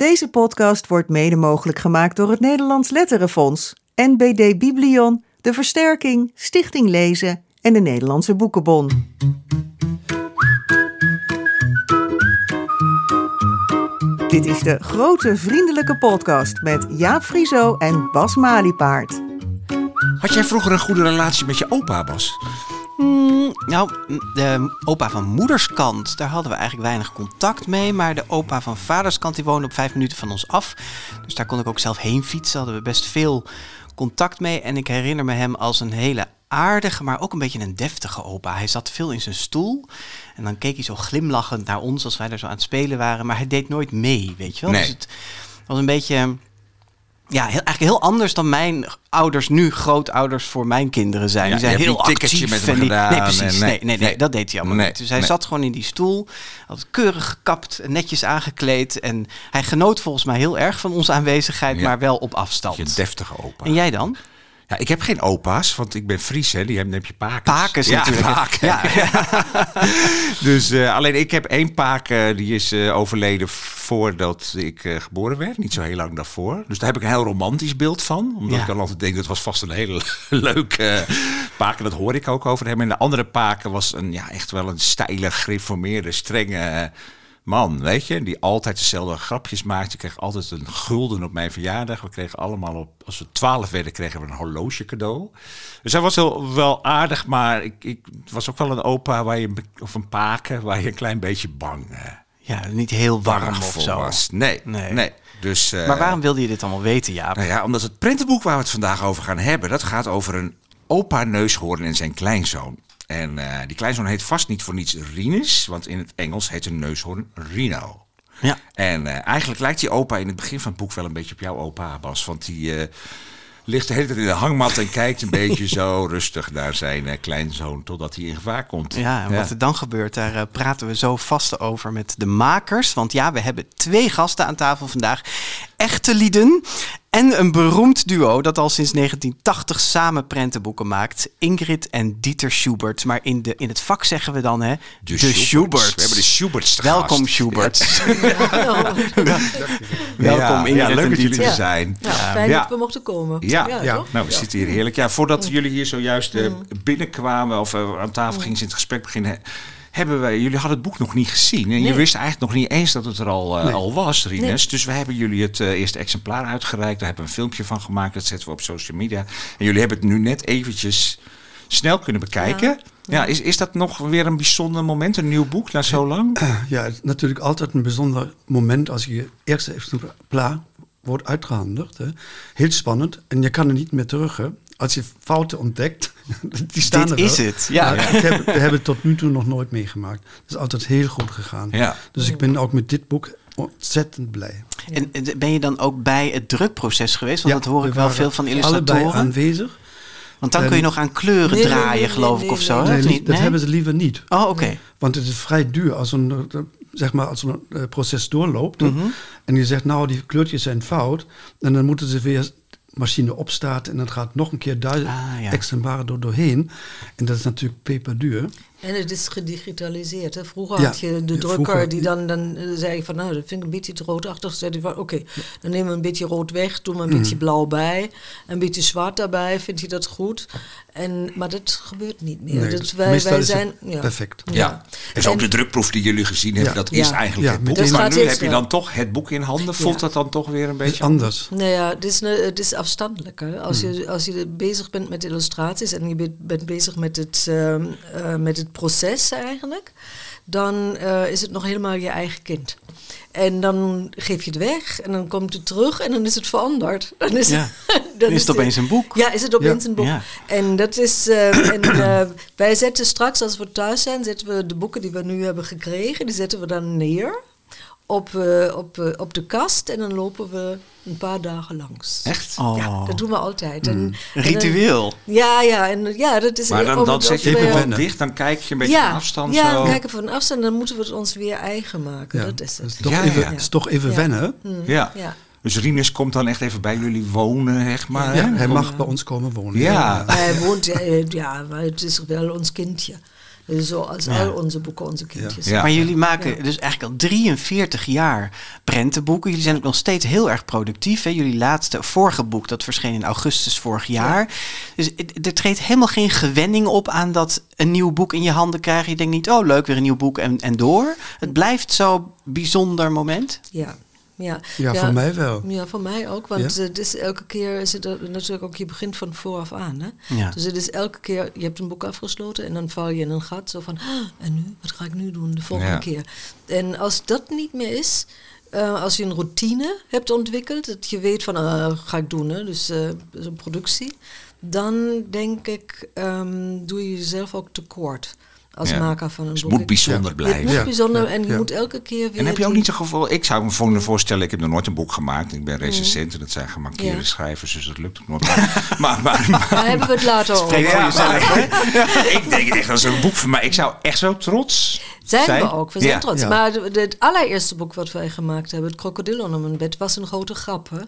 Deze podcast wordt mede mogelijk gemaakt door het Nederlands Letterenfonds, NBD Biblion, De Versterking, Stichting Lezen en de Nederlandse Boekenbon. Dit is de grote vriendelijke podcast met Jaap Frieso en Bas Maliepaard. Had jij vroeger een goede relatie met je opa, Bas? Mm, nou, de opa van moederskant, daar hadden we eigenlijk weinig contact mee. Maar de opa van vaderskant, die woonde op vijf minuten van ons af. Dus daar kon ik ook zelf heen fietsen. Hadden we best veel contact mee. En ik herinner me hem als een hele aardige, maar ook een beetje een deftige opa. Hij zat veel in zijn stoel. En dan keek hij zo glimlachend naar ons als wij daar zo aan het spelen waren. Maar hij deed nooit mee, weet je wel. Nee. Dus het was een beetje... Ja, heel, eigenlijk heel anders dan mijn ouders nu grootouders voor mijn kinderen zijn. Ja, die zijn heel actief. met hem en die- gedaan Nee, precies. nee, nee, nee, dat deed hij allemaal Nee, niet. Dus hij zat gewoon in die stoel, had keurig gekapt, netjes aangekleed. En hij genoot volgens mij heel erg van onze aanwezigheid, Ja. maar wel op afstand. Je deftige opa. En jij dan? Ja, ik heb geen opa's, want ik ben Fries, hè. Die hebben, heb je pakens. Pakens ja, natuurlijk. paken. Ja, dus eh, alleen ik heb één paak, eh, die is eh, overleden voordat ik geboren werd. Niet zo heel lang daarvoor. Dus daar heb ik een heel romantisch beeld van. Omdat Ja. ik dan altijd denk, dat was vast een hele leuke eh, paak. En dat hoor ik ook over hem. En de andere paken was een, ja, echt wel een stijle, gereformeerde, strenge man. Weet je, die altijd dezelfde grapjes maakte. Kreeg altijd een gulden op mijn verjaardag. We kregen allemaal op, als we twaalf werden, kregen we een horloge cadeau. Dus hij was wel, wel aardig, maar ik, ik was ook wel een opa waar je, of een paken waar je een klein beetje bang, eh, ja, niet heel warm of voor zo. was. Nee, Nee. nee. Dus, eh, Maar waarom wilde je dit allemaal weten, Jaap? nou ja, omdat het prentenboek waar we het vandaag over gaan hebben, dat gaat over een opa neushoorn en zijn kleinzoon. En eh, die kleinzoon heet vast niet voor niets Rinus, want in het Engels heet een neushoorn Rino. Ja. En eh, eigenlijk lijkt die opa in het begin van het boek wel een beetje op jouw opa, Bas. Want die eh, ligt de hele tijd in de hangmat en kijkt een beetje zo rustig naar zijn kleinzoon totdat hij in gevaar komt. Ja, en wat er dan gebeurt, daar praten we zo vast over met de makers. Want ja, we hebben twee gasten aan tafel vandaag. Echte lieden en een beroemd duo dat al sinds 1980 samen prentenboeken maakt. Ingrid en Dieter Schubert. Maar in, de, in het vak zeggen we dan hè, de, Schuberts. We hebben de Schuberts te Welkom gast. Schuberts. Ja, Welkom Ingrid ja, leuk en dat jullie Dieter. er zijn. Ja, fijn Ja. dat we mochten komen. Ja, ja, nou we zitten hier heerlijk. Ja, voordat jullie hier zojuist eh, binnenkwamen of eh, aan tafel gingen ze in het gesprek beginnen, hebben wij, jullie hadden het boek nog niet gezien. En je wist eigenlijk nog niet eens dat het er al, eh, Nee. al was, Rines. Dus we hebben jullie het eh, eerste exemplaar uitgereikt. Daar hebben we een filmpje van gemaakt. Dat zetten we op social media. En jullie hebben het nu net eventjes snel kunnen bekijken. Ja, is, is dat nog weer een bijzonder moment, een nieuw boek na zo lang? Ja, het is natuurlijk altijd een bijzonder moment als je eerste exemplaar wordt uitgehandigd. Hè. Heel spannend en je kan er niet meer terug. Hè. Als je fouten ontdekt, die staan Dit er is het, ja. Maar ik heb, we hebben het tot nu toe nog nooit meegemaakt. Het is altijd heel goed gegaan. Ja. Dus ik ben ook met dit boek ontzettend blij. En ben je dan ook bij het drukproces geweest? Want Ja, dat hoor we ik wel veel van Allebei illustratoren. aanwezig. Want dan kun je nog aan kleuren Nee, draaien, nee, geloof nee, ik, of nee, zo. nee. hè? Nee, Of niet- niet? dat Nee? hebben ze liever niet. Oh, oké. Want het is vrij duur als een, eh, zeg maar, als een eh, proces doorloopt. Mhm. En je zegt, nou, die kleurtjes zijn fout. En dan moeten ze weer machine opstarten. En dan gaat nog een keer duizend Ah, ja. exemplaren door doorheen. En dat is natuurlijk peperduur. En het is gedigitaliseerd. Hè? Vroeger Ja, had je de drukker vroeger. die dan, dan eh, zei je van nou dat vind ik een beetje te roodachtig. Zei hij van oké, dan nemen we een beetje rood weg, doen we een beetje blauw bij, een beetje zwart daarbij. Vindt hij dat goed? En, maar dat gebeurt niet meer. Nee, dat wij, het zijn ja. perfect. Ja. Dus ook En- de drukproef die jullie gezien hebben, Ja. dat is Ja. eigenlijk Ja, het boek. Maar nu heb je dan toch het boek in handen. Voelt Ja. dat dan toch weer een Het beetje anders. Nou ja, het is, een- het is afstandelijk. Hè? Als, je, als je bezig bent met illustraties en je bent- bent bezig met het, ehm, eh, met het proces eigenlijk, dan eh, is het nog helemaal je eigen kind. En dan geef je het weg en dan komt het terug en dan is het veranderd. Dan is, Ja. dan Dan is het opeens een boek. Ja, is het opeens Ja. een boek. Ja. En dat is. eh, en, eh, wij zetten straks, als we thuis zijn, zetten we de boeken die we nu hebben gekregen, die zetten we dan neer op, eh, op, op de kast en dan lopen we een paar dagen langs. Echt? Oh, Ja, dat doen we altijd. En, een en dan- ritueel. ja, ja, en ja, dat is. Maar dan, dan zet je gewoon dicht, dan kijk je een beetje ja, van afstand ja, zo. dan kijken we van afstand, dan moeten we het ons weer eigen maken. Ja, Dat is het. is toch, Ja, even, ja. is toch even Ja. wennen. Ja. Dus Rinus komt dan echt even bij jullie wonen, zeg maar. Ja, hè? hij mag bij ons komen wonen. Ja. Hij woont, eh, ja, maar het is wel ons kindje. Zoals al onze boeken, onze kindjes. Ja. Maar jullie maken Ja. dus eigenlijk al 43 jaar prentenboeken. Jullie zijn ook nog steeds heel erg productief. Hè? Jullie laatste, vorige boek, dat verscheen in augustus vorig jaar. Dus er treedt helemaal geen gewenning op aan dat een nieuw boek in je handen krijgen. Je denkt niet, oh leuk, weer een nieuw boek en, en door. Het blijft zo'n bijzonder moment. Ja. Ja. Ja, voor mij wel. Ja, voor mij ook. Want Ja? eh, het is elke keer is het natuurlijk ook, je begint van vooraf aan. Hè? Ja. Dus het is elke keer, je hebt een boek afgesloten en dan val je in een gat. Zo van, "Ah, en nu? Wat ga ik nu doen de volgende keer? En als dat niet meer is, eh, als je een routine hebt ontwikkeld, dat je weet van, ah, ga ik doen, hè? dus eh, zo'n productie. Dan denk ik, ehm, doe je jezelf ook tekort als Ja. maker van een Dus het boek. moet bijzonder Het blijven. moet Ja. bijzonder Ja. en je Ja. moet elke keer weer... En heb je ook niet het gevoel, ik zou me voor voorstellen, ik heb nog nooit een boek gemaakt. Ik ben recensent en dat zijn gemarkeerde Ja. schrijvers, dus dat lukt ook nooit. Maar, maar, maar, maar- Daar hebben we het later over. Spreek voor jezelf, hè? ik denk echt, dat is een boek voor mij. Ik zou echt zo trots Zijn, zijn. we ook, we zijn Ja. trots. Ja. Maar het allereerste boek wat wij gemaakt hebben, Het krokodil onder mijn bed, was een grote grap. Hè?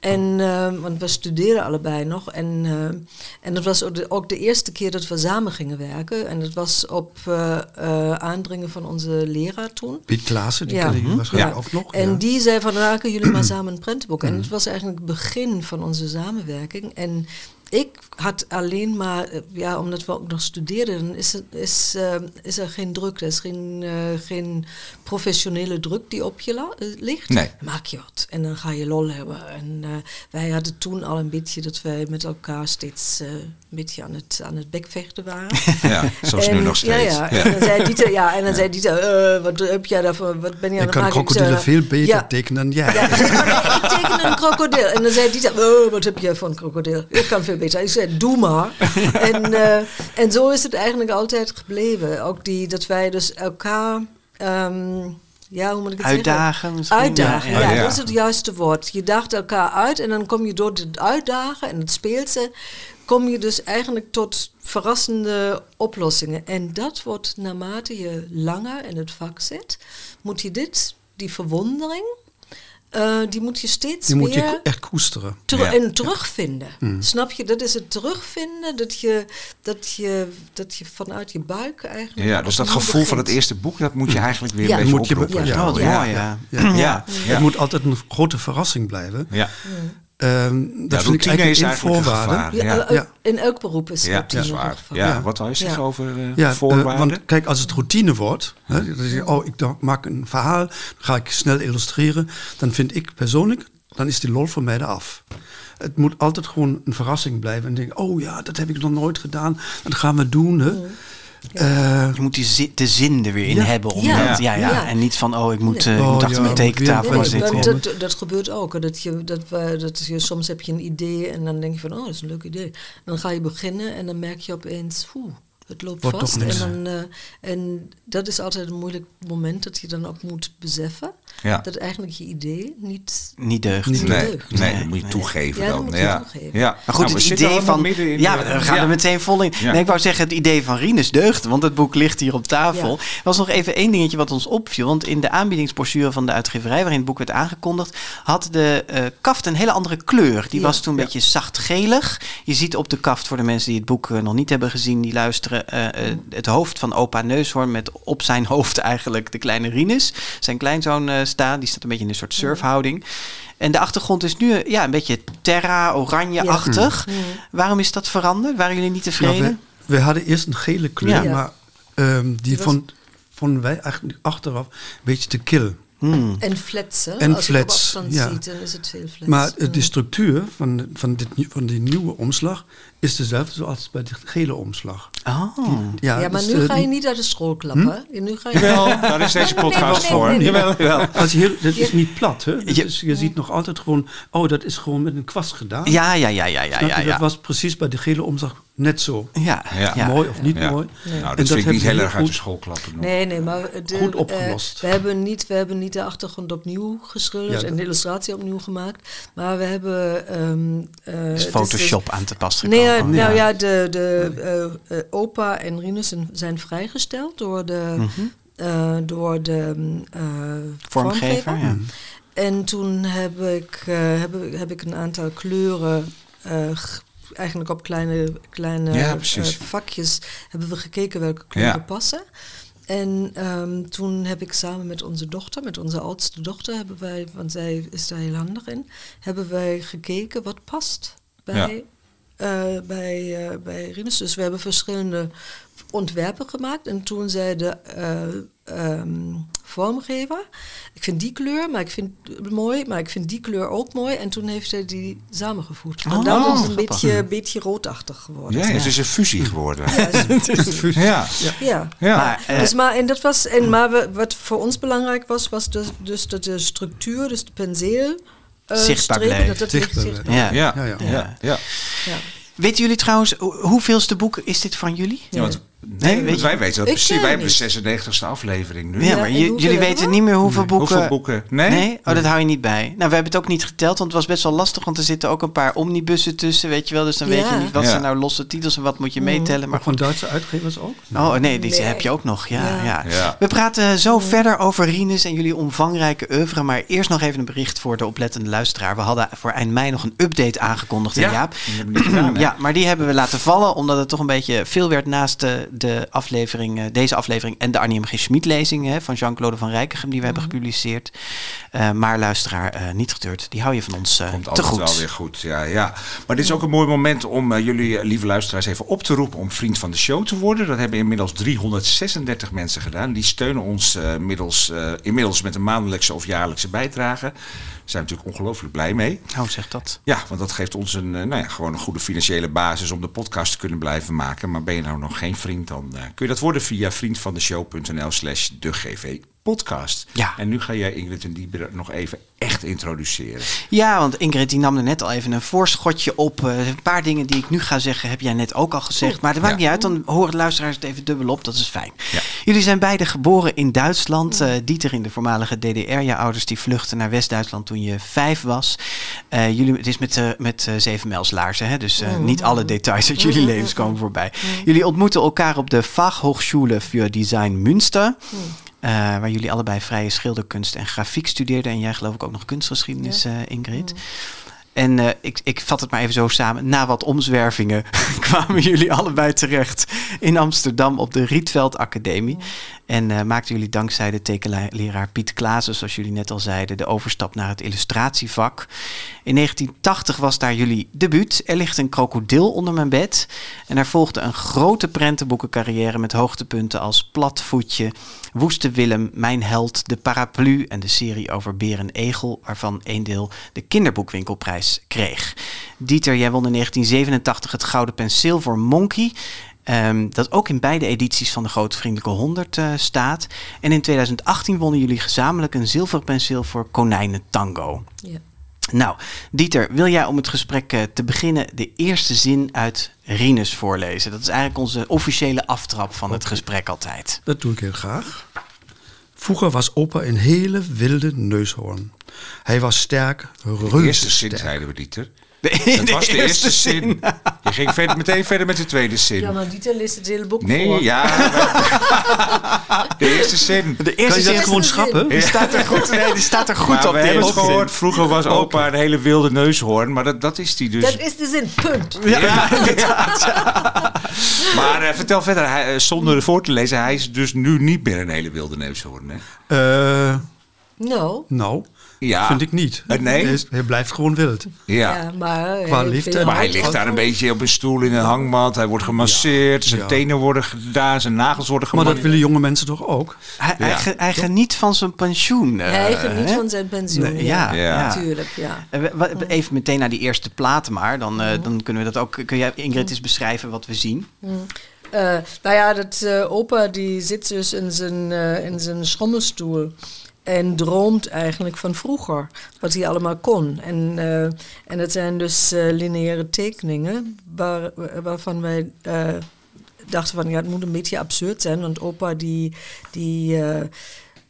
En, eh, want we studeerden allebei nog. En, eh, en dat was ook de, ook de eerste keer dat we samen gingen werken. En dat was op eh, eh, aandringen van onze leraar toen. Piet Klaassen, die Ja. ik Mhm. waarschijnlijk Ja. ook nog. En die zei van, maken jullie maar samen een prentenboek. En het was eigenlijk het begin van onze samenwerking. En ik had alleen maar, eh, ja, omdat we ook nog studeerden, is, het, is, eh, is er geen druk. Er is geen, eh, geen professionele druk die op je eh, ligt. Nee. Maak je wat en dan ga je lol hebben. En wij hadden toen al een beetje dat wij met elkaar steeds een beetje aan het, aan het bekvechten waren. Ja, zoals nu En- nog steeds. Ja, ja. En dan zei Dieter, ja, en dan zei Dieter wat heb jij daarvoor, wat ben je aan het kan maken? Ik krokodillen zei, veel beter ja. tekenen dan jij. Ja, ik teken een krokodil. En dan zei Dieter, oh, wat heb jij voor een krokodil? Ik kan veel beter. Ik zei, doe maar. en, eh, en zo is het eigenlijk altijd gebleven. Ook die, dat wij dus elkaar... ehm, ja, hoe moet ik het Uitdagen zeggen? Uitdagen, Ja, ja, ja. ja. dat is het juiste woord. Je daagt elkaar uit en dan kom je door het uitdagen en het speelse... kom je dus eigenlijk tot verrassende oplossingen. En dat wordt naarmate je langer in het vak zit... moet je dit, die verwondering... eh, die moet je steeds Die moet weer je echt koesteren. ter- Ja. en terugvinden. Snap je? Dat is het terugvinden, dat je, dat je, dat je vanuit je buik eigenlijk. Ja, dus dat gevoel van het eerste boek, dat moet je eigenlijk weer Ja. een beetje Moet je oproepen. ja. Ja. ja. Ja. Ja, Ja. ja. Het moet altijd een grote verrassing blijven. Ja. Ehm, dat Ja, vind ik is een eigenlijk voorwaarde. gevaar. Ja, Ja. Ja. In elk beroep is Ja, routine waar. Ja, wat wil je zeggen over eh, Ja, eh, voorwaarden? want kijk, als het routine wordt, hè, dat je, oh, ik maak een verhaal, dan ga ik snel illustreren, dan vind ik persoonlijk, dan is die lol voor mij eraf. Het moet altijd gewoon een verrassing blijven en denken, oh ja, dat heb ik nog nooit gedaan, dat gaan we doen. Hè. Eh, Je moet die zi- de zin er weer in Ja. hebben. Om Ja. dat- ja, ja. Ja. En niet van, oh, ik moet, Nee. eh, ik Oh, moet achter ja, mijn tekentafel gaan zitten. dat, dat gebeurt ook. Dat je, dat dat je, soms heb je een idee en dan denk je van, oh, dat is een leuk idee. En dan ga je beginnen en dan merk je opeens, oeh, het loopt Wordt vast. En, dan, eh, en dat is altijd een moeilijk moment dat je dan ook moet beseffen Ja. dat eigenlijk je idee niet... Niet deugt. Niet Nee, deugd. nee, Nee, dat moet je nee. toegeven Ja, dan. moet je ja. toegeven. Ja. Maar goed, Nou, we het idee van. in ja, de- we gaan ja. er meteen vol in. Ja. Nee, ik wou zeggen, het idee van Rinus deugt, want het boek ligt hier op tafel. Ja. Er was nog even één dingetje wat ons opviel. Want in de aanbiedingsbrochure van de uitgeverij, waarin het boek werd aangekondigd, had de eh, kaft een hele andere kleur. Die Ja. was toen een Ja. beetje zachtgelig. Je ziet op de kaft, voor de mensen die het boek eh, nog niet hebben gezien, die luisteren, eh, eh, het hoofd van opa Neushoorn met op zijn hoofd eigenlijk de kleine Rinus. Zijn kleinzoon eh staan, die staat een beetje in een soort surfhouding. En de achtergrond is nu ja, een beetje terra, oranje-achtig. Waarom is dat veranderd? Waren jullie niet tevreden? nou, we, we hadden eerst een gele kleur, Ja. maar ehm, die was- vond, vonden wij eigenlijk achteraf een beetje te kil. Hmm. En flats, hè? En Als je op flats, afstand ja. ziet, dan is het veel flats. Maar de structuur van, van, dit, van die nieuwe omslag is dezelfde zoals bij de gele omslag. Oh. Ja, Ja, maar dus, nu eh, ga je niet uit de school klappen. hè? Nu ga je... Jawel, daar is deze podcast voor. nee, nee. Jawel, jawel. Als je heel, dat is niet plat, hè? Je- is- je ziet nog altijd gewoon, oh, dat is gewoon met een kwast gedaan. Ja, ja, ja, ja, ja, ja. ja. Dat was precies bij de gele omslag net zo. ja, Ja. Mooi of niet Ja. mooi. Nou, En dat dat vind ik niet heel erg uit de school klappen. nog. Nee, nee, maar de, Goed eh, opgelost. we, hebben niet, we hebben niet de achtergrond opnieuw geschilderd Ja, en de illustratie opnieuw gemaakt. Maar we hebben... ehm eh, Is het Photoshop aan te pas Nee, gekomen. nou ja, de, de eh, eh, opa en Rinus zijn- vrijgesteld door de, Mhm. eh, door de mm, Vormgever, ja. En toen heb ik, heb, heb ik een aantal kleuren eigenlijk op kleine, kleine Ja, vakjes hebben we gekeken welke kleuren Ja. passen. En ehm, toen heb ik samen met onze dochter, met onze oudste dochter, hebben wij, want zij is daar heel handig in, hebben wij gekeken wat past bij, bij, eh, bij Rinus. Dus we hebben verschillende ontwerpen gemaakt. En toen zei de eh, ehm, vormgever, ik vind die kleur maar ik vind, het mooi, maar ik vind die kleur ook mooi. En toen heeft hij die samengevoegd. Oh, Vandaar dat het een beetje, beetje roodachtig geworden Ja, is. het is een fusie geworden. Ja, Ja, ja. ja. Maar, eh, dus maar, en dat was, en maar we- wat voor ons belangrijk was, was dus, dus dat de structuur, dus de penseel. Zichtbaar strepen, bleef. Dat het Zichtbaar licht bleef. zichtbaar ja. Ja, Ja, ja, ja. ja. ja. Weten jullie trouwens, ho- hoeveelste boek is dit van jullie? Ja, want, Nee, want wij weten dat Ik precies. Wij hebben de 96e aflevering nu. Ja, maar jullie weten we? niet meer hoeveel boeken... Hoeveel boeken? Nee? Nee? Oh, dat hou je niet bij. Nou, we hebben het ook niet geteld, want het was best wel lastig. Want er zitten ook een paar omnibussen tussen, weet je wel. Dus dan weet je niet wat Ja. zijn nou losse titels en wat moet je meetellen. Maar Maar van Duitse uitgevers ook? Oh nee, die Nee. heb je ook nog. Ja, ja. Ja. Ja. We praten zo verder over Rinus en jullie omvangrijke oeuvre. Maar eerst nog even een bericht voor de oplettende luisteraar. We hadden voor eind mei nog een update aangekondigd, Ja, Jaap? Ja, maar die hebben we laten vallen omdat het toch een beetje veel werd naast de, de aflevering, eh, deze aflevering en de Arnie M. G. Schmid lezing van Jean-Claude van Rijkegem die we hebben gepubliceerd. Eh, maar luisteraar, eh, niet getreurd. Die hou je van ons eh, Komt te altijd goed. wel weer goed. Ja, ja. Maar dit is ook een mooi moment om jullie, lieve luisteraars, even op te roepen om vriend van de show te worden. Dat hebben inmiddels 336 mensen gedaan. Die steunen ons middels, inmiddels met een maandelijkse of jaarlijkse bijdrage. Zijn we natuurlijk ongelooflijk blij mee. Nou, zeg dat. Ja, want dat geeft ons een, eh, nou ja, gewoon een goede financiële basis om de podcast te kunnen blijven maken. Maar ben je nou nog geen vriend, dan eh, kun je dat worden via vriendvandeshow.nl slash de GV podcast. Ja. En nu ga jij Ingrid en Dieber nog even echt introduceren. Ja, want Ingrid die nam er net al even een voorschotje op. Eh, een paar dingen die ik nu ga zeggen heb jij net ook al gezegd. Maar dat maakt Ja. niet uit, dan horen de luisteraars het even dubbel op. Dat is fijn. Ja. Jullie zijn beide geboren in Duitsland. Eh, Dieter in de voormalige DDR. Je ouders die vluchtten naar West-Duitsland toen je vijf was. Eh, jullie, het is met, met zeven mijlslaarzen, hè? dus eh, niet alle details uit jullie levens komen voorbij. Jullie ontmoeten elkaar op de Fachhochschule für Design Münster. Eh, waar jullie allebei vrije schilderkunst en grafiek studeerden. En jij geloof ik ook nog kunstgeschiedenis, eh, Ingrid. En eh, ik, ik vat het maar even zo samen. Na wat omzwervingen kwamen jullie allebei terecht in Amsterdam op de Rietveld Academie. En maakten jullie dankzij de tekenleraar Piet Klaassen, zoals jullie net al zeiden, de overstap naar het illustratievak. In 1980 was daar jullie debuut. Er ligt een krokodil onder mijn bed. En er volgde een grote prentenboekencarrière met hoogtepunten als Platvoetje, Woeste Willem, Mijn Held, De Paraplu en de serie over Beer en Egel, waarvan een deel de kinderboekwinkelprijs kreeg. Dieter, jij won in 1987 het Gouden Penseel voor Monkey. ehm, dat ook in beide edities van de Grote Vriendelijke 100 eh, staat. En in 2018 wonnen jullie gezamenlijk een zilveren penseel voor Konijnen Tango. Ja. Nou, Dieter, wil jij om het gesprek eh, te beginnen de eerste zin uit Rinus voorlezen? Dat is eigenlijk onze officiële aftrap van het gesprek altijd. Dat doe ik heel graag. Vroeger was opa een hele wilde neushoorn. Hij was sterk, De reuze eerste zin zeiden we, Dieter. De, Dat was de eerste zin. Je ging verder, meteen verder met de tweede zin. ja, maar Dieter leest het hele boek voor. Nee, ja. de eerste zin. De Kan eerste je dat zin gewoon zin. schrappen? die staat er goed, nee, die staat er goed Maar op. we hebben het gehoord. Vroeger was opa een hele wilde neushoorn. Maar dat, dat is die dus. Dat is de zin, punt. Ja, Maar eh, vertel verder, hij, eh, zonder voor te lezen, hij is dus nu niet meer een hele wilde neushoorn. Hè? Eh, Nou, nou, Ja, vind ik niet. Eh, nee? Hij, is- hij blijft gewoon wild. ja. ja, maar... Qua heel liefde. Maar hij ligt daar een beetje op een stoel in een hangmat. Hij wordt gemasseerd, zijn Ja. tenen worden gedaan, zijn nagels worden Maar gemaakt. dat willen jonge mensen toch ook? Hij, hij, ge- hij geniet van zijn pensioen. eh, Hij geniet hè? van zijn pensioen. Nee, ja, Ja. ja. Natuurlijk, ja. Eh, Even meteen naar die eerste platen maar. Dan, eh, dan kunnen we dat ook... Kun jij Ingrid eens beschrijven wat we zien? Eh, nou ja, dat eh, opa die zit dus in zijn, eh, in zijn schommelstoel. En droomt eigenlijk van vroeger, wat hij allemaal kon. En, eh, en het zijn dus eh, lineaire tekeningen, waar, waarvan wij eh, dachten van ja, het moet een beetje absurd zijn. Want opa die, die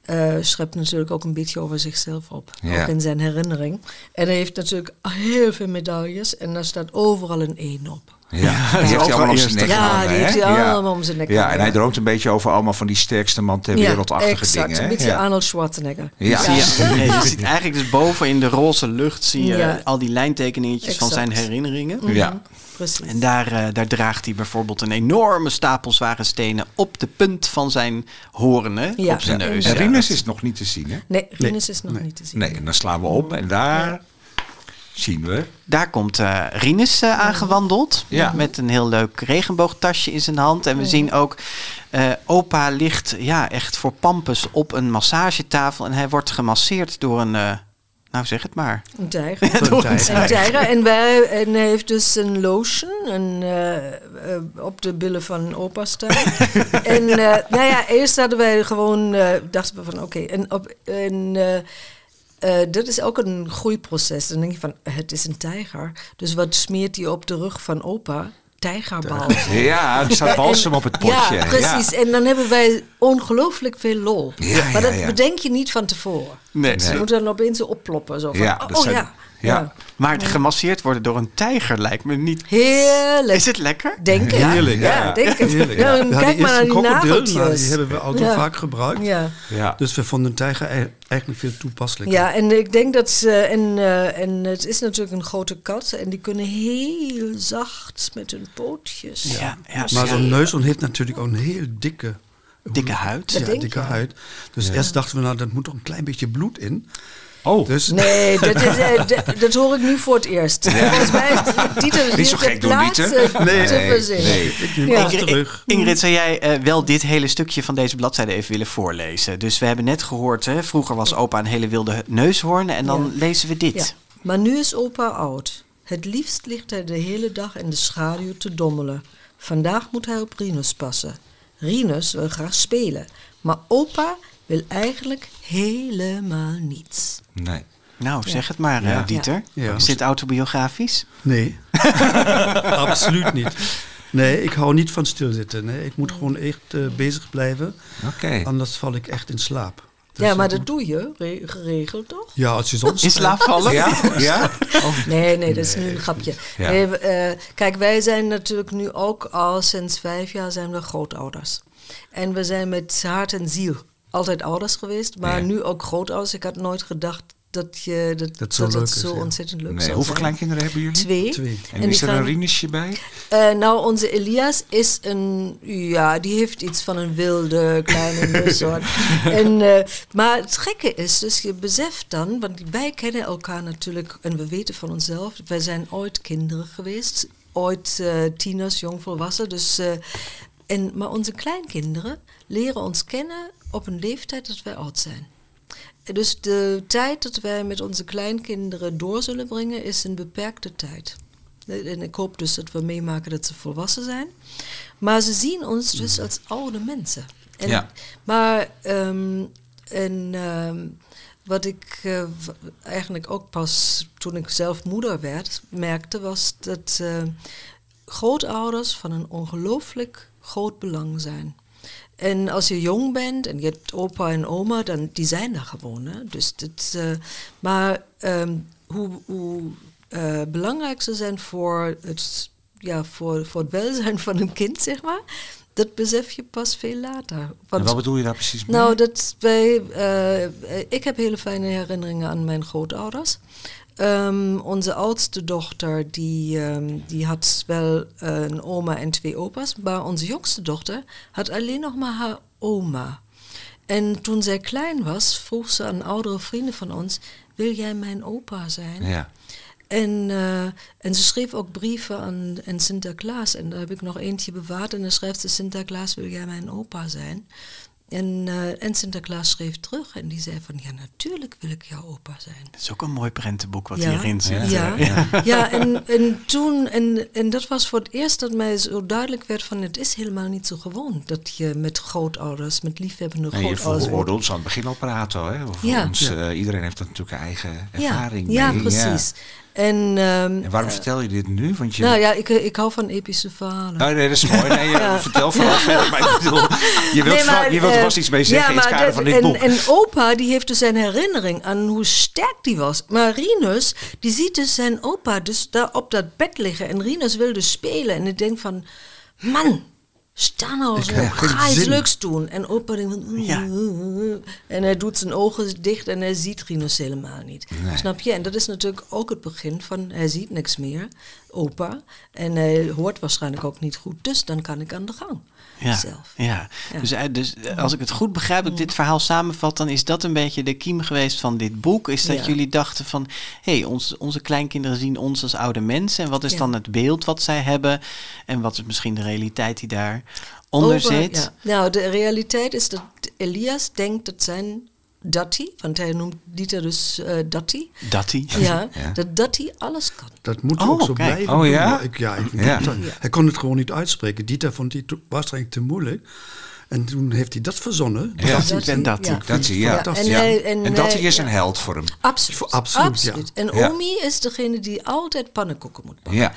eh, eh, schrijft natuurlijk ook een beetje over zichzelf op. Ja. Ook in zijn herinnering. En hij heeft natuurlijk heel veel medailles en daar staat overal een 1 op. Ja, die heeft hij ook allemaal wel om zijn nek Ja, die heeft hij allemaal om zijn nek Ja, en hij droomt een beetje over allemaal van die sterkste man ter wereldachtige exact, dingen. hè? een beetje ja. Arnold Schwarzenegger. Ja. Je ziet eigenlijk dus boven in de roze lucht zie je Ja. al die lijntekeningetjes van zijn herinneringen. Ja. Precies. En daar, eh, daar draagt hij bijvoorbeeld een enorme stapel zware stenen op de punt van zijn hoornen Ja. op zijn Ja. neus. En Ja, Rinus is nog niet te zien, hè? Nee, Rinus is nog niet te zien. Nee, en dan slaan we om en daar zien we. Daar komt eh Rinus eh, aangewandeld. Ja. Met een heel leuk regenboogtasje in zijn hand. En we zien ook, eh, opa ligt ja, echt voor pampus op een massagetafel. En hij wordt gemasseerd door een, eh, nou zeg het maar. Een tijger. Door een Een tijger. En, wij, en hij heeft dus een lotion een, eh, eh, op de billen van opa staan. en eh, nou ja, eerst hadden wij gewoon, dachten we van oké. en op en, dat is ook een groeiproces. Dan denk je van, het is een tijger. Dus wat smeert hij op de rug van opa? Tijgerbal. Ja, er staat balsem op het potje. Ja, precies. En dan hebben wij ongelooflijk veel lol. Ja, maar ja, dat bedenk je niet van tevoren. Nee. Ze moeten dan opeens opploppen. Zo van, Ja, oh, zijn- ja. Ja. ja. Maar het gemasseerd worden door een tijger lijkt me niet... Heerlijk. Is het lekker? Denk ik. Heerlijk, Ja, ja. denk ik. Heerlijk. Ja, kijk maar naar een die maar die nageltjes. hebben we al zo vaak gebruikt. Ja. Ja. Dus we vonden tijger e- eigenlijk veel toepasselijker. ja, en ik denk dat ze... En, eh, en het is natuurlijk een grote kat. En die kunnen heel zacht met hun pootjes. Ja, ja, Maar zo'n neushoorn heeft natuurlijk ook een heel dikke... Dikke huid. Ja, dikke je. huid. Dus eerst dachten we, nou, dat moet toch een klein beetje bloed in. Oh, Dus Nee, dat, is, eh, dat, dat hoor ik nu voor het eerst. Volgens mij heeft Dieter Niet zo het gek doen, laatste Dieter. te Nee, verzinnen. nee. ik neem Ja. terug. Ingrid, zou jij eh, wel dit hele stukje van deze bladzijde even willen voorlezen? Dus we hebben net gehoord, hè, vroeger was opa een hele wilde neushoorn. En dan Ja. lezen we dit. Ja. Maar nu is opa oud. Het liefst ligt hij de hele dag in de schaduw te dommelen. Vandaag moet hij op Rinus passen. Rinus wil graag spelen, maar opa wil eigenlijk helemaal niets. nee. Nou, zeg het maar, eh, Ja. Dieter. Ja. Is dit autobiografisch? Nee, absoluut niet. Nee, ik hou niet van stilzitten. Nee. Ik moet gewoon echt eh, bezig blijven. Oké. Anders val ik echt in slaap. Dus ja, maar dat doe je re- geregeld toch? Ja, als je soms... In slaap vallen? Ja? Ja? Nee, nee, dat is nu een grapje. Ja. Nee, we, eh, kijk, wij zijn natuurlijk nu ook al sinds vijf jaar zijn we grootouders. En we zijn met hart en ziel altijd ouders geweest, maar Ja. nu ook grootouders. Ik had nooit gedacht dat, je, dat, Dat dat, zo het leuk is, zo ja. ontzettend leuk Nee, zou hoeveel zijn. kleinkinderen hebben jullie? Twee. Twee. En, is er gaan- een Rinusje bij? Eh, nou, onze Elias is een, ja, die heeft iets van een wilde kleine neushoorn. en, eh, maar het gekke is, dus je beseft dan, want wij kennen elkaar natuurlijk en we weten van onszelf, wij zijn ooit kinderen geweest, ooit eh, tieners, jongvolwassen. Dus, eh, en, maar onze kleinkinderen leren ons kennen op een leeftijd dat wij oud zijn. Dus de tijd dat wij met onze kleinkinderen door zullen brengen is een beperkte tijd. En ik hoop dus dat we meemaken dat ze volwassen zijn. Maar ze zien ons dus als oude mensen. En, Ja. Maar ehm, en, ehm, wat ik eh, eigenlijk ook pas toen ik zelf moeder werd, merkte, was dat eh, grootouders van een ongelooflijk groot belang zijn. En als je jong bent en je hebt opa en oma, dan die zijn er gewoon. Hè? Dus dit, eh, maar ehm, hoe, hoe eh, belangrijk ze zijn voor het, ja, voor, voor het welzijn van een kind, zeg maar, dat besef je pas veel later. En wat bedoel je daar precies mee? nou, dat wij, eh, ik heb hele fijne herinneringen aan mijn grootouders. Ehm, onze oudste dochter, die, ehm, die had wel eh, een oma en twee opa's. Maar onze jongste dochter had alleen nog maar haar oma. En toen zij klein was, vroeg ze aan oudere vrienden van ons... wil jij mijn opa zijn? ja. En, eh, en ze schreef ook brieven aan, aan Sinterklaas. En daar heb ik nog eentje bewaard. En dan schrijft ze: Sinterklaas, wil jij mijn opa zijn? En, eh, en Sinterklaas schreef terug. En die zei: van ja, natuurlijk wil ik jouw opa zijn. Dat is ook een mooi prentenboek wat ja, hierin zit. Ja, ja. en, en toen, en, en dat was voor het eerst dat mij zo duidelijk werd: van het is helemaal niet zo gewoon dat je met grootouders, met liefhebbende En je grootouders. hoorde ons aan het begin al praten, hè? Over Ja. ons, eh, iedereen heeft natuurlijk een eigen Ja, ervaring ja mee. precies. En, ehm, En waarom vertel je dit nu? Want je... nou ja, ik, ik hou van epische verhalen. Oh, nee, dat is mooi. Nee, vertel vooral verder. Maar ik bedoel, je wilt, Nee, maar, je wilt er eh, vast iets mee zeggen in het kader van dit en, boek. En opa, die heeft dus zijn herinnering aan hoe sterk die was. Maar Rinus, die ziet dus zijn opa dus daar op dat bed liggen. En Rinus wil dus spelen. En ik denk van, man, sta nou zo, ga iets leuks doen. En opa denkt van, "Mm, Ja. en hij doet zijn ogen dicht en hij ziet Rinus helemaal niet. Snap je? En dat is natuurlijk ook het begin van, hij ziet niks meer, opa. En hij hoort waarschijnlijk ook niet goed. Dus dan kan ik aan de gang. Ja, Zelf. ja. Ja. Dus, eh, dus eh, als ik het goed begrijp, dat ik dit verhaal samenvat, dan is dat een beetje de kiem geweest van dit boek. Is dat Ja. jullie dachten van, hé, hey, ons, onze kleinkinderen zien ons als oude mensen. En wat is Ja. dan het beeld wat zij hebben? En wat is misschien de realiteit die daaronder Over- zit? Nou, de realiteit is dat Elias denkt dat zijn Datti, want hij noemt Dieter dus eh Datti. Dat die. Ja, Ja. dat Datti alles kan. Dat moet Oh, ook zo kijk. blijven. Oh, doen. ja? Ik, ja, ik Ja. Hij kon het gewoon niet uitspreken. Dieter vond die waarschijnlijk te moeilijk. En toen heeft hij dat verzonnen. Ja. Dat en dat. Ja. Dat zie je, ja. fantastisch. En, Ja. hij, en, En dat hij- is een held voor hem. Absoluut. Voor- absoluut, ja. En Ja. Omi is degene die altijd pannenkoeken moet bakken. Ja.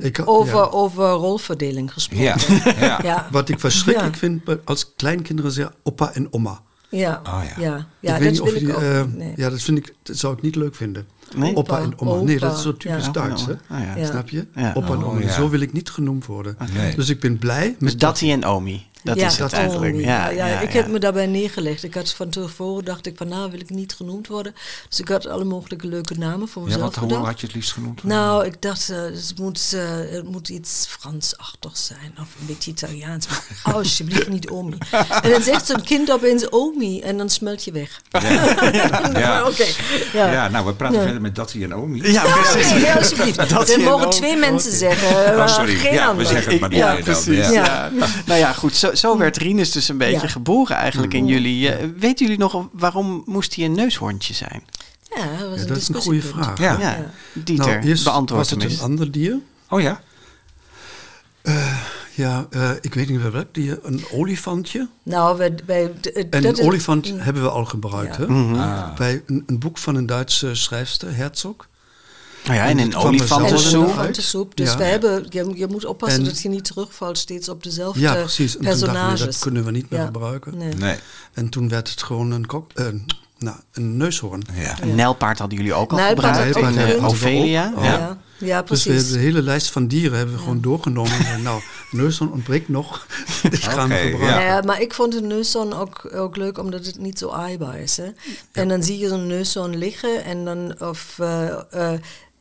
Ik had- over, ja. over rolverdeling gesproken. Ja. ja. Ja. Wat ik verschrikkelijk Ja. vind als kleinkinderen zeggen opa en oma. Ja, Oh, ja. ja. ja, ik weet dat niet of wil die, ik ook eh, niet, nee. Ja, dat vind ik, dat zou ik niet leuk vinden. Nee? Opa en oma. Nee, dat is zo typisch ja. Duits, hè? Oh, ja. Ja. Snap je? Ja. Opa en Oh, oma. ja. Zo wil ik niet genoemd worden. Dus ik ben blij Dus met Datti en Omi. Dat ja, is het dat eigenlijk. Ja, ja, ja, ik ja. heb me daarbij neergelegd. Ik had van tevoren dacht ik van nou wil ik niet genoemd worden. Dus ik had alle mogelijke leuke namen voor Ja, mezelf wat hoe had je het liefst genoemd? Nou, ik dacht, eh, het, moet, eh, het moet iets Fransachtig zijn. Of een beetje Italiaans. Maar alsjeblieft niet Omi. En dan zegt zo'n kind opeens Omi. En dan smelt je weg. Ja. Oké. Ja. Ja, nou, we praten Ja. verder met Datti en Omi. Ja, precies. Alsjeblieft. Dat Er mogen twee mensen zeggen. Oh, sorry. Geen Ja, we ander. zeggen het maar niet Ja, precies. Ja. Ja. Nou ja, goed. Zo, zo werd Rinus dus een beetje Ja. geboren eigenlijk in jullie. Eh, weten jullie nog waarom moest hij een neushoorntje zijn? Ja, dat, was Ja, een dat is een goede vraag. Ja. Ja, Dieter, Nou, eerst beantwoord was het een ander dier. Oh ja? Ja, eh, ik weet niet meer welk dier. Een olifantje. Nou, wij, En een is- olifant hebben we al gebruikt. Ja. Hè? Mhm. Ah. Bij een, een boek van een Duitse schrijfster, Herzog. Nou ja, en een En olifantensoep. Dus Ja. we hebben, je, je moet oppassen En- dat je niet terugvalt steeds op dezelfde Ja, precies. En toen dachten we, personages. dat kunnen we niet meer Ja. gebruiken. Nee. Nee. En toen werd het gewoon een, kok, eh, nou, een neushoorn. Ja. Een nijlpaard hadden jullie ook al Nijlpaard gebruikt. ook in, eh. Ophelia. Oh. Ja. Ja, Dus we precies. hebben de hele lijst van dieren hebben we gewoon doorgenomen. En nou, neushoorn ontbreekt nog. Die gaan we Oké, gebruiken. Nou ja, maar ik vond de neushoorn ook, ook leuk omdat het niet zo aaibaar is. Hè? En dan zie je zo'n neushoorn liggen en dan, of, eh,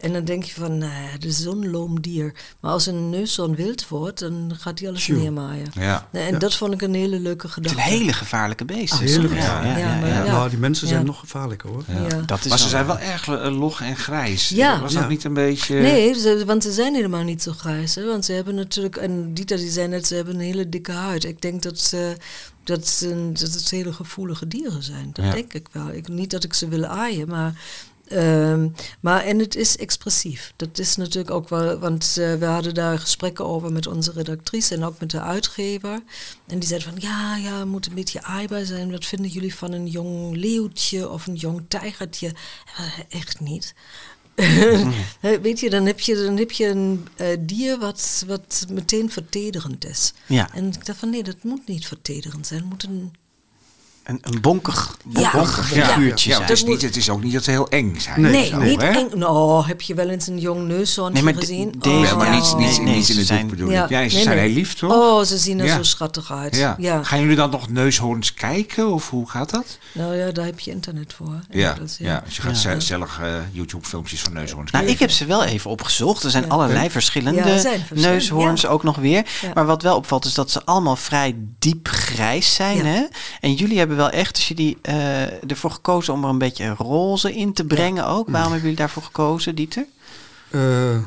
en dan denk je van, nou ja, dat is zo'n loom dier. Maar als een neushoorn wild wordt, dan gaat hij alles neermaaien. Ja. En dat vond ik een hele leuke Het is gedachte. een hele gevaarlijke beest. Hele ja, ja, ja, Ja, maar ja. ja. Nou, die mensen zijn Ja. nog gevaarlijker hoor. Ja. Dat is Maar ze zijn wel erg eh, log en grijs. Ja. Was dat niet een beetje... Nee, ze, want ze zijn helemaal niet zo grijs. Hè? Want ze hebben natuurlijk, en Dieter die zei net, ze hebben een hele dikke huid. Ik denk dat, ze, dat, ze, dat het hele gevoelige dieren zijn. Dat Ja. denk ik wel. Ik, niet dat ik ze wil aaien, maar... ehm, maar en het is expressief. Dat is natuurlijk ook wel, want eh, we hadden daar gesprekken over met onze redactrice en ook met de uitgever. En die zei van ja, ja, moet een beetje aaibaar zijn. Wat vinden jullie van een jong leeuwtje of een jong tijgertje? Eh, echt niet. Weet je, dan heb je, dan heb je een eh, dier wat, wat meteen vertederend is. Ja. En ik dacht van nee, dat moet niet vertederend zijn. Het moet een... Een, een bonkig, bonkig Ja, figuurtje ja, zijn. het, is niet, het is ook niet dat ze heel eng zijn. Nee, Nee, Zo, niet hè? eng. Nou, heb je wel eens een jong neushoorn Nee, maar de- gezien? deze- Ja, maar niet, niet, Nee, nee, niet ze in het zijn- boek bedoel Ja. ik. Ja, ze Nee, zijn nee. heel lief, toch? Oh, ze zien er Ja. zo schattig uit. ja. Ja. Gaan jullie dan nog neushoorns kijken? Of hoe gaat dat? Nou ja, daar heb je internet voor. Ja, ja. als je gaat Ja. gezellig eh, YouTube-filmpjes van neushoorns Nou, ik heb ze wel even opgezocht. Er zijn Ja. allerlei verschillende er neushoorns ook nog weer. Maar wat wel opvalt is dat ze allemaal vrij diep grijs zijn. En jullie hebben wel echt, als jullie eh, ervoor gekozen om er een beetje roze in te brengen ook. Waarom hebben jullie daarvoor gekozen, Dieter? Eh,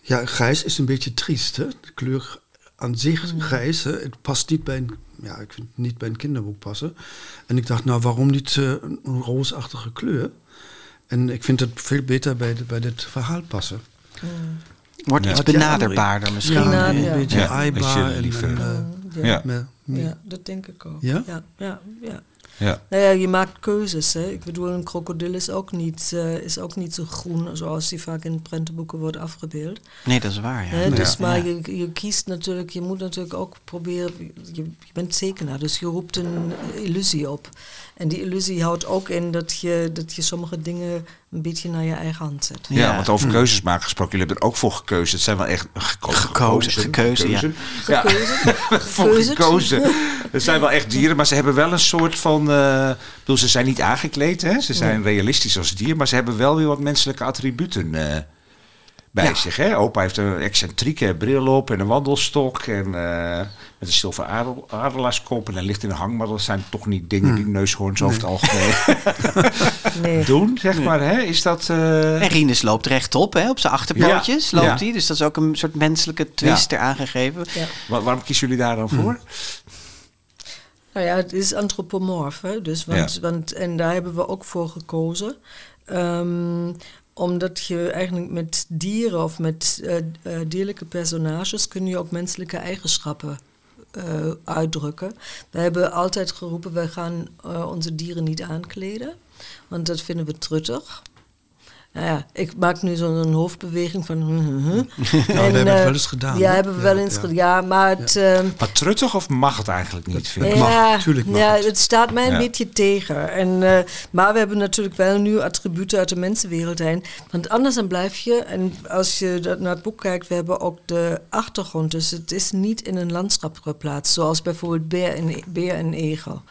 ja, grijs is een beetje triest. Hè? De kleur aan zich Mm. grijs. Hè? Het past niet bij een, ja, ik vind het niet bij een kinderboek passen. En ik dacht, nou, waarom niet eh, een, roosachtige kleur? En ik vind het veel beter bij, de, bij dit verhaal passen. Wordt Ja. iets benaderbaarder misschien. Ja, een beetje Ja, aaibaar. en, eh, Ja. Ja. dat denk ik ook. Ja? Ja, ja, ja. Ja. Nou ja, je maakt keuzes. Hè? Ik bedoel, een krokodil is ook, niet, eh, is ook niet zo groen zoals die vaak in prentenboeken wordt afgebeeld. Nee, dat is waar. Ja. Hè? Dus Ja. maar Ja. je, je kiest natuurlijk, je moet natuurlijk ook proberen, je, je bent tekenaar, dus je roept een illusie op. En die illusie houdt ook in dat je, dat je sommige dingen een beetje naar je eigen hand zet. Ja, Ja. want over keuzes maken gesproken. Jullie hebben er ook voor gekozen. Het zijn wel echt gekozen. Gekozen, gekeuzen, ja. Ja, Gekeuzen? voor Gekeuzerd? gekozen. Het zijn wel echt dieren, maar ze hebben wel een soort van... eh, ik bedoel, ze zijn niet aangekleed, hè? Ze zijn realistisch als dier, maar ze hebben wel weer wat menselijke attributen eh, bij Ja. zich. Hè? Opa heeft een excentrieke bril op en een wandelstok en eh, met een zilveren adel, adelaarskop. En hij ligt in een hangmat. Dat zijn toch niet dingen die neushoorns over het algemeen Nee. doen, zeg maar. Hè? Is dat... eh, En Rinus loopt rechtop hè, op zijn achterpootjes. Ja. Loopt Ja. hij, dus dat is ook een soort menselijke twist eraan gegeven. Ja. wa- waarom kiezen jullie daar dan voor? Nou ja, het is antropomorf, hè? Dus, want, Ja. want, en daar hebben we ook voor gekozen. Ehm, omdat je eigenlijk met dieren of met eh, eh, dierlijke personages kun je ook menselijke eigenschappen eh, uitdrukken. We hebben altijd geroepen, wij gaan onze dieren niet aankleden, want dat vinden we truttig. Nou ja, ik maak nu zo'n hoofdbeweging van... hm. Nou, we hebben het wel eens gedaan. Ja, hè? hebben we wel Ja, eens ja. gedaan. Ja, maar het... ehm, Maar truttig of mag het eigenlijk niet, vind ik? Het mag, tuurlijk mag ja, het. het. staat mij een Ja. beetje tegen. En, eh, maar we hebben natuurlijk wel nu attributen uit de mensenwereld heen. Want anders dan blijf je, en als je dat naar het boek kijkt, we hebben ook de achtergrond. Dus het is niet in een landschap geplaatst, zoals bijvoorbeeld beer en, beer en egel.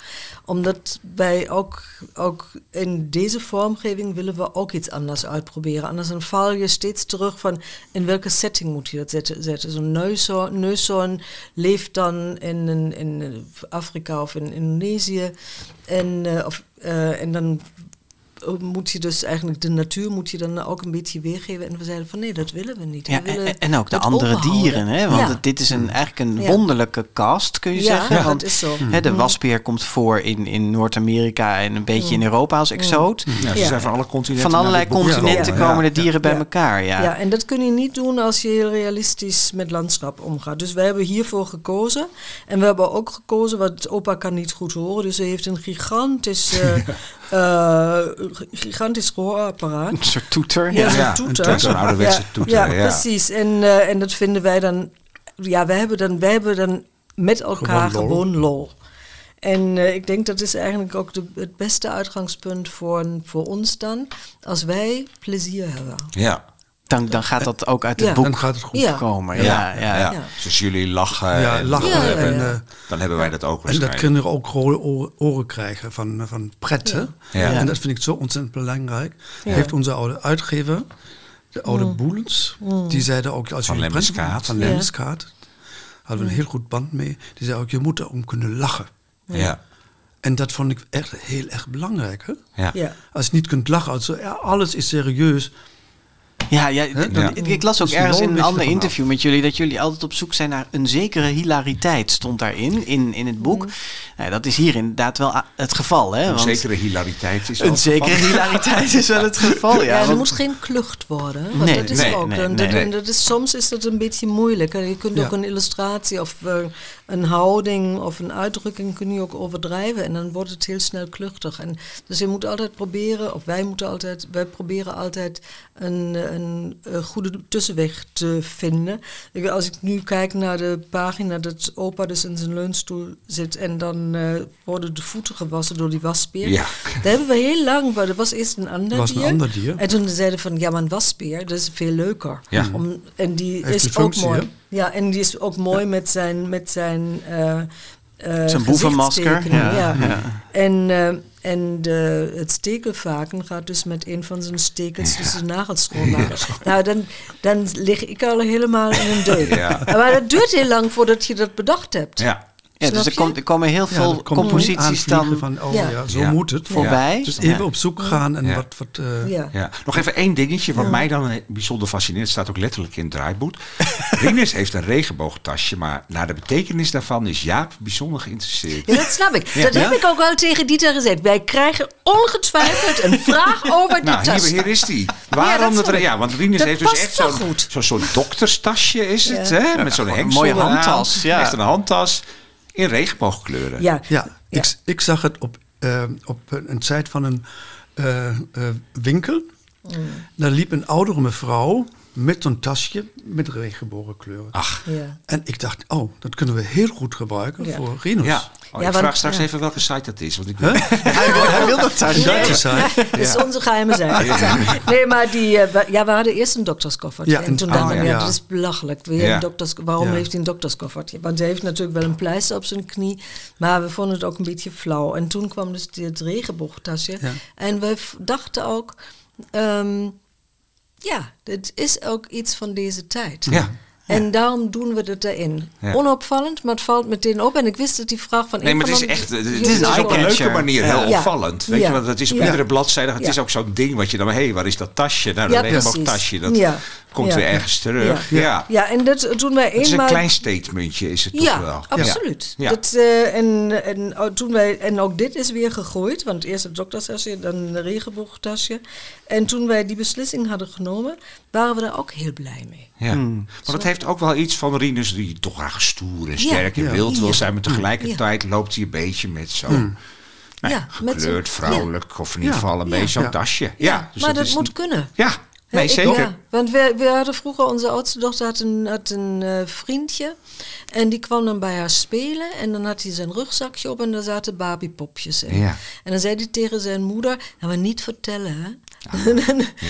Omdat wij ook, ook in deze vormgeving willen we ook iets anders uitproberen. Anders dan val je steeds terug van in welke setting moet je dat zetten. Zo'n neushoorn, neushoorn leeft dan in, in, Afrika of in Indonesië. En, eh, of, eh, en dan moet je dus eigenlijk de natuur moet je dan ook een beetje weergeven. En we zeiden van nee, dat willen we niet. Ja, we willen en, en ook de andere dieren, hè? want Ja. dit is een, eigenlijk een Ja. wonderlijke cast, kun je Ja, zeggen. dat Want is zo. hè, de wasbeer komt voor in, in Noord-Amerika en een beetje in Europa als exoot. Ja, ze Ja. zijn van alle continenten. Van allerlei continenten komen Ja. de dieren bij Ja. elkaar. Ja. Ja, en dat kun je niet doen als je heel realistisch met landschap omgaat. Dus we hebben hiervoor gekozen. En we hebben ook gekozen, want opa kan niet goed horen. Dus hij heeft een gigantisch, eh, gigantisch hoorapparaat. Een soort toeter. Ja, Ja. toeter. een- ouderwetse toeter, ja. precies. En, eh, en dat vinden wij dan... Ja, wij hebben dan, wij hebben dan met elkaar Gewoon gewoon lol. lol. En eh, ik denk dat is eigenlijk ook de, het beste uitgangspunt voor, voor ons dan. Als wij plezier hebben. Ja. Dan, dan gaat dat ook uit het Ja. boek Dan gaat het goed. Ja. komen. Ja, ja. Ja. Ja. Dus jullie lachen, Ja, en, lachen. Ja, ja, En, ja. eh, dan hebben wij dat ook en dat kinderen ook rode oren, oren krijgen van, van pret. hè? Ja. En dat vind ik zo ontzettend belangrijk. Heeft onze oude uitgever, de oude Boelens, die zeiden ook... Als Van Lemmiskaat. Van Ja. Lemmiskaat. Hadden we een heel goed band mee. Die zei ook, je moet erom kunnen lachen. Ja. En dat vond ik echt heel erg belangrijk. Hè? Ja. Ja. Als je niet kunt lachen, als ja, alles is serieus. Ja, ja. Ik, ik las ook Dus ergens in een een ander interview met jullie dat jullie altijd op zoek zijn naar een zekere hilariteit, stond daarin, in, in het boek. Nou, dat is hier inderdaad wel het geval. Hè? Een want zekere hilariteit is wel een het zekere geval. hilariteit is wel het geval. Ja, Ja, er want- moet geen klucht worden. Want Nee, dat is nee, ook. nee, dat, is, soms is dat een beetje moeilijk. Je kunt Ja. ook een illustratie of eh, een houding of een uitdrukking kun je ook overdrijven. En dan wordt het heel snel kluchtig. En dus je moet altijd proberen, of wij moeten altijd, wij proberen altijd een, een, goede tussenweg te vinden. Ik- Als ik nu kijk naar de pagina dat opa dus in zijn leunstoel zit en dan eh, worden de voeten gewassen door die wasbeer. Ja. Daar hebben we heel lang, maar dat was eerst een ander was een dier. ander dier. En toen zeiden van, ja, maar een wasbeer, dat is veel leuker. Ja. Om, en die Heeft is ook mooi. hè? Ja, en die is ook mooi met zijn, met zijn, eh, Zijn boevenmasker. Ja, ja. ja. En, eh, en de, het stekelvaken gaat dus met een van zijn stekels dus de nagels schoonmaken. nou, dan, dan lig ik al helemaal in een deuk. Ja. Maar dat duurt heel lang voordat je dat bedacht hebt. Ja. Ja, dus er, komt, er komen heel veel composities dan van, oh Ja. ja, zo Ja. moet het. voorbij. Dus Ja. even op zoek gaan en Ja. wat... wat eh, Ja. Ja. Nog even één dingetje wat mij dan bijzonder fascineert. Het staat ook letterlijk in het draaiboek. Rinus heeft een regenboogtasje, maar naar de betekenis daarvan is Jaap bijzonder geïnteresseerd. Ja, dat snap ik. Dat heb ik ook al tegen Dieter gezegd. Wij krijgen ongetwijfeld een vraag over die Nou, tas. hier, hier is die. Waarom dat. Ja, want Rinus heeft dus echt zo zo'n zo'n soort dokterstasje is het, hè? Met zo'n een mooie handtas, ja. Echt een handtas in regenboogkleuren. Ja. Ja, Ik, ik zag het op eh, op een, tijd van een eh, eh, winkel. Daar liep een oudere mevrouw met zo'n tasje met regenbogenkleuren. Ach, Ja. En ik dacht, oh, dat kunnen we heel goed gebruiken Ja. voor Rinus. ja. Oh, Ja, ik want- vraag straks ja. even welke site dat is. Want ik Huh? hij, wil, hij wil dat thuis. Duitse site. Dat is onze geheime zaak. Nee, maar die, eh, we- ja, we hadden eerst een dokterskoffertje. Ja, en en- toen oh, dachten we, ja. ja, dat is belachelijk. Weer Ja. een dokters, waarom Ja. heeft hij een dokterskoffertje? Want hij heeft natuurlijk wel een pleister op zijn knie. Maar we vonden het ook een beetje flauw. En toen kwam dus dit regenboogtasje. Ja. En we dachten ook... ehm, ja, dit is ook iets van deze tijd. Ja. En daarom doen we het erin. Ja. Onopvallend, maar het valt meteen op. En ik wist dat die vraag van... Nee, maar het is echt, het is, op een leuke manier heel Ja. opvallend. Weet Ja. je, want het is op Ja. iedere bladzijde, het Ja. is ook zo'n ding wat je dan, hé, hey, waar is dat tasje? Nou, Ja, dat regenboogtasje, dat Ja. komt Ja. weer ergens terug. Ja. Ja. Ja, en dat doen wij Het is een eenmaal... klein statementje, is het toch Ja, wel? absoluut. Ja. Dat, eh, en, en, toen wij, en ook dit is weer gegroeid, want eerst het dokterstasje, dan een regenboogtasje. En toen wij die beslissing hadden genomen, waren we daar ook heel blij mee. Ja. Maar dat heeft ook wel iets van Rinus die toch graag stoer en sterk en Ja. wild wil zijn. Maar tegelijkertijd loopt hij een beetje met zo'n nou ja, gekleurd, vrouwelijk of in ieder geval een Ja. beetje zo'n Ja. tasje. Ja, dus maar dat, moet kunnen. Ja, nee, zeker. ja, want we, we hadden vroeger, onze oudste dochter had een, had een eh, vriendje. En die kwam dan bij haar spelen. En dan had hij zijn rugzakje op en daar zaten Barbiepopjes in. Ja. En dan zei hij tegen zijn moeder, nou maar niet vertellen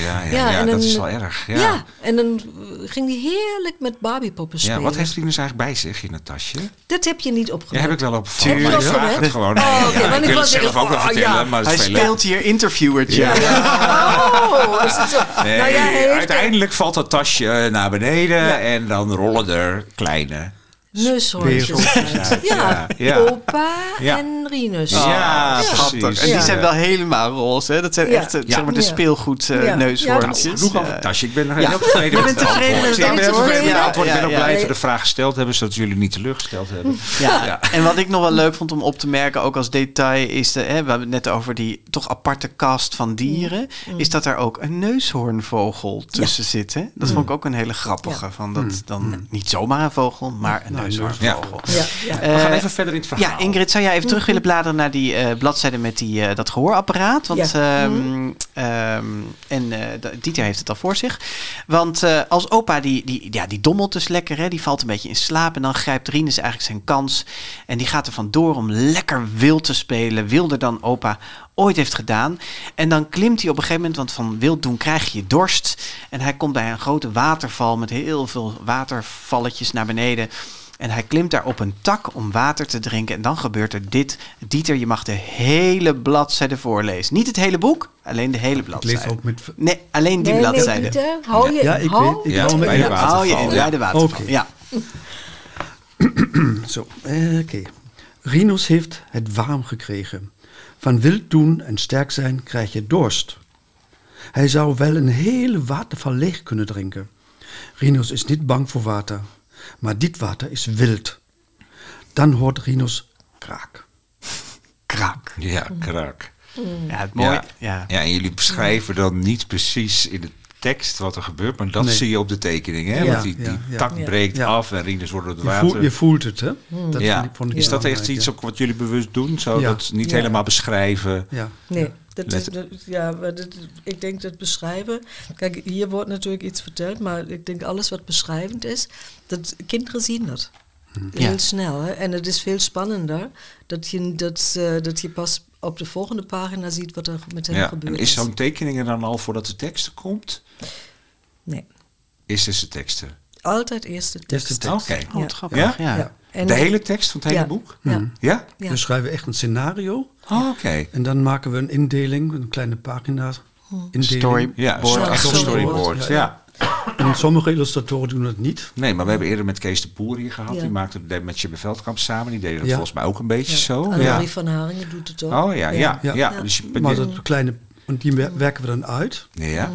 Ja, ja, ja, en dat dan- is wel erg. Ja. Ja. en dan ging hij heerlijk met Barbiepoppen Ja, spelen. wat heeft Rinus eigenlijk bij zich in het tasje? Dat heb je niet Ja, opgemerkt. heb ik wel op je maar ik vraag het gewoon. Oh, ja, want ik wil was het zelf ook wel oh, vertellen, ja. maar Hij speelt hier interviewertje. Oh, is het zo? Nee, nou ja, hij heeft uiteindelijk valt dat tasje naar beneden Ja. en dan rollen er kleine. neushoortjes uit. Ja, Ja. opa Ja. en Ja, Schattig. En die zijn wel helemaal roze. Hè? Dat zijn Ja. echt eh, zeg maar de Ja. speelgoed eh, Ja. neushoorntjes. Ja, Genoeg over Ja. het tasje. Ik ben nog Ja. heel tevreden met het antwoord. ik ben heel antwoord? tevreden met het Ja, antwoord. Ik ben ja, ook blij dat we de vraag gesteld hebben, zodat jullie niet teleurgesteld hebben. Ja. Ja. en wat ik nog wel leuk vond om op te merken, ook als detail, is de, hè, we hebben het net over die toch aparte kast van dieren, is dat er ook een neushoornvogel tussen zit. Hè? Dat vond ik ook een hele grappige. Van dat dan niet zomaar een vogel, maar een neushoornvogel. Ja, ja. We gaan Eh, even verder in het verhaal. Ja, Ingrid, zou jij even terug willen bladeren naar die eh bladzijde met die, eh, dat gehoorapparaat? Want Ja. ehm, ehm, en eh, Dieter heeft het al voor zich. Want als opa, die, die, ja, die dommelt dus lekker, hè? die valt een beetje in slaap. En dan grijpt Rinus eigenlijk zijn kans. En die gaat er vandoor om lekker wild te spelen. Wilder dan opa ooit heeft gedaan. En dan klimt hij op een gegeven moment, want van wild doen krijg je dorst. En hij komt bij een grote waterval met heel veel watervalletjes naar beneden. En hij klimt daar op een tak om water te drinken. En dan gebeurt er dit. Dieter, je mag de hele bladzijde voorlezen. Niet het hele boek, alleen de hele Ik bladzijde. lees ook met... Nee, alleen die Nee, nee, bladzijde. Pieter, hou je, Ja, ik hou, weet- ik Ja, hou bij de waterval. Oh, je in ja. bij de waterval. Oké. Ja. Zo, eh, oké. Rinus heeft het warm gekregen. Van wild doen en sterk zijn krijg je dorst. Hij zou wel een hele waterval leeg kunnen drinken. Rinus is niet bang voor water, maar dit water is wild. Dan hoort Rinus kraak. Kraak. Ja, kraak. Ja, het mooie. Ja. Ja. Ja, en jullie beschrijven dan niet precies in de tekst wat er gebeurt, maar dat Nee. zie je op de tekening. Hè? Ja, Want die, die ja, tak Ja. breekt Ja. af en Rinus wordt door het Je, water. voelt, je voelt het, hè? Dat ja. vond ik- Is dat echt iets ook wat jullie bewust doen? Zo Ja. dat niet Ja. helemaal beschrijven. Ja. Nee, dat, ja, dat, ik denk dat beschrijven. Kijk, hier wordt natuurlijk iets verteld, maar ik denk alles wat beschrijvend is, dat kinderen zien dat. Heel Ja. snel. Hè? En het is veel spannender dat je, dat, dat je pas op de volgende pagina ziet wat er met hen Ja. En gebeurd is zo'n tekening er dan al voordat de tekst er komt? Nee, Is dus de teksten? altijd eerst de tekst. Eerste tekst. Oké. Oh, wat Ja. grappig. Ja? Ja. Ja. En De hele tekst van het hele ja, boek? Ja. Ja? Ja. We schrijven echt een scenario Oh, Oké. en dan maken we een indeling, een kleine pagina. Indeling. Story. Ja, Storyboard. storyboard. Ja, Ja. En sommige illustratoren doen het niet. Nee, maar we hebben eerder met Kees de Boer hier gehad. Ja. Die maakte het met Jibbe Veldkamp samen. Die deden dat Ja. volgens mij ook een beetje Ja. zo. Annemarie Ja. van Haringen doet het ook. Oh ja, ja, ja. Ja. Dus je, Maar dat kleine, en die wer- werken we dan uit. ja.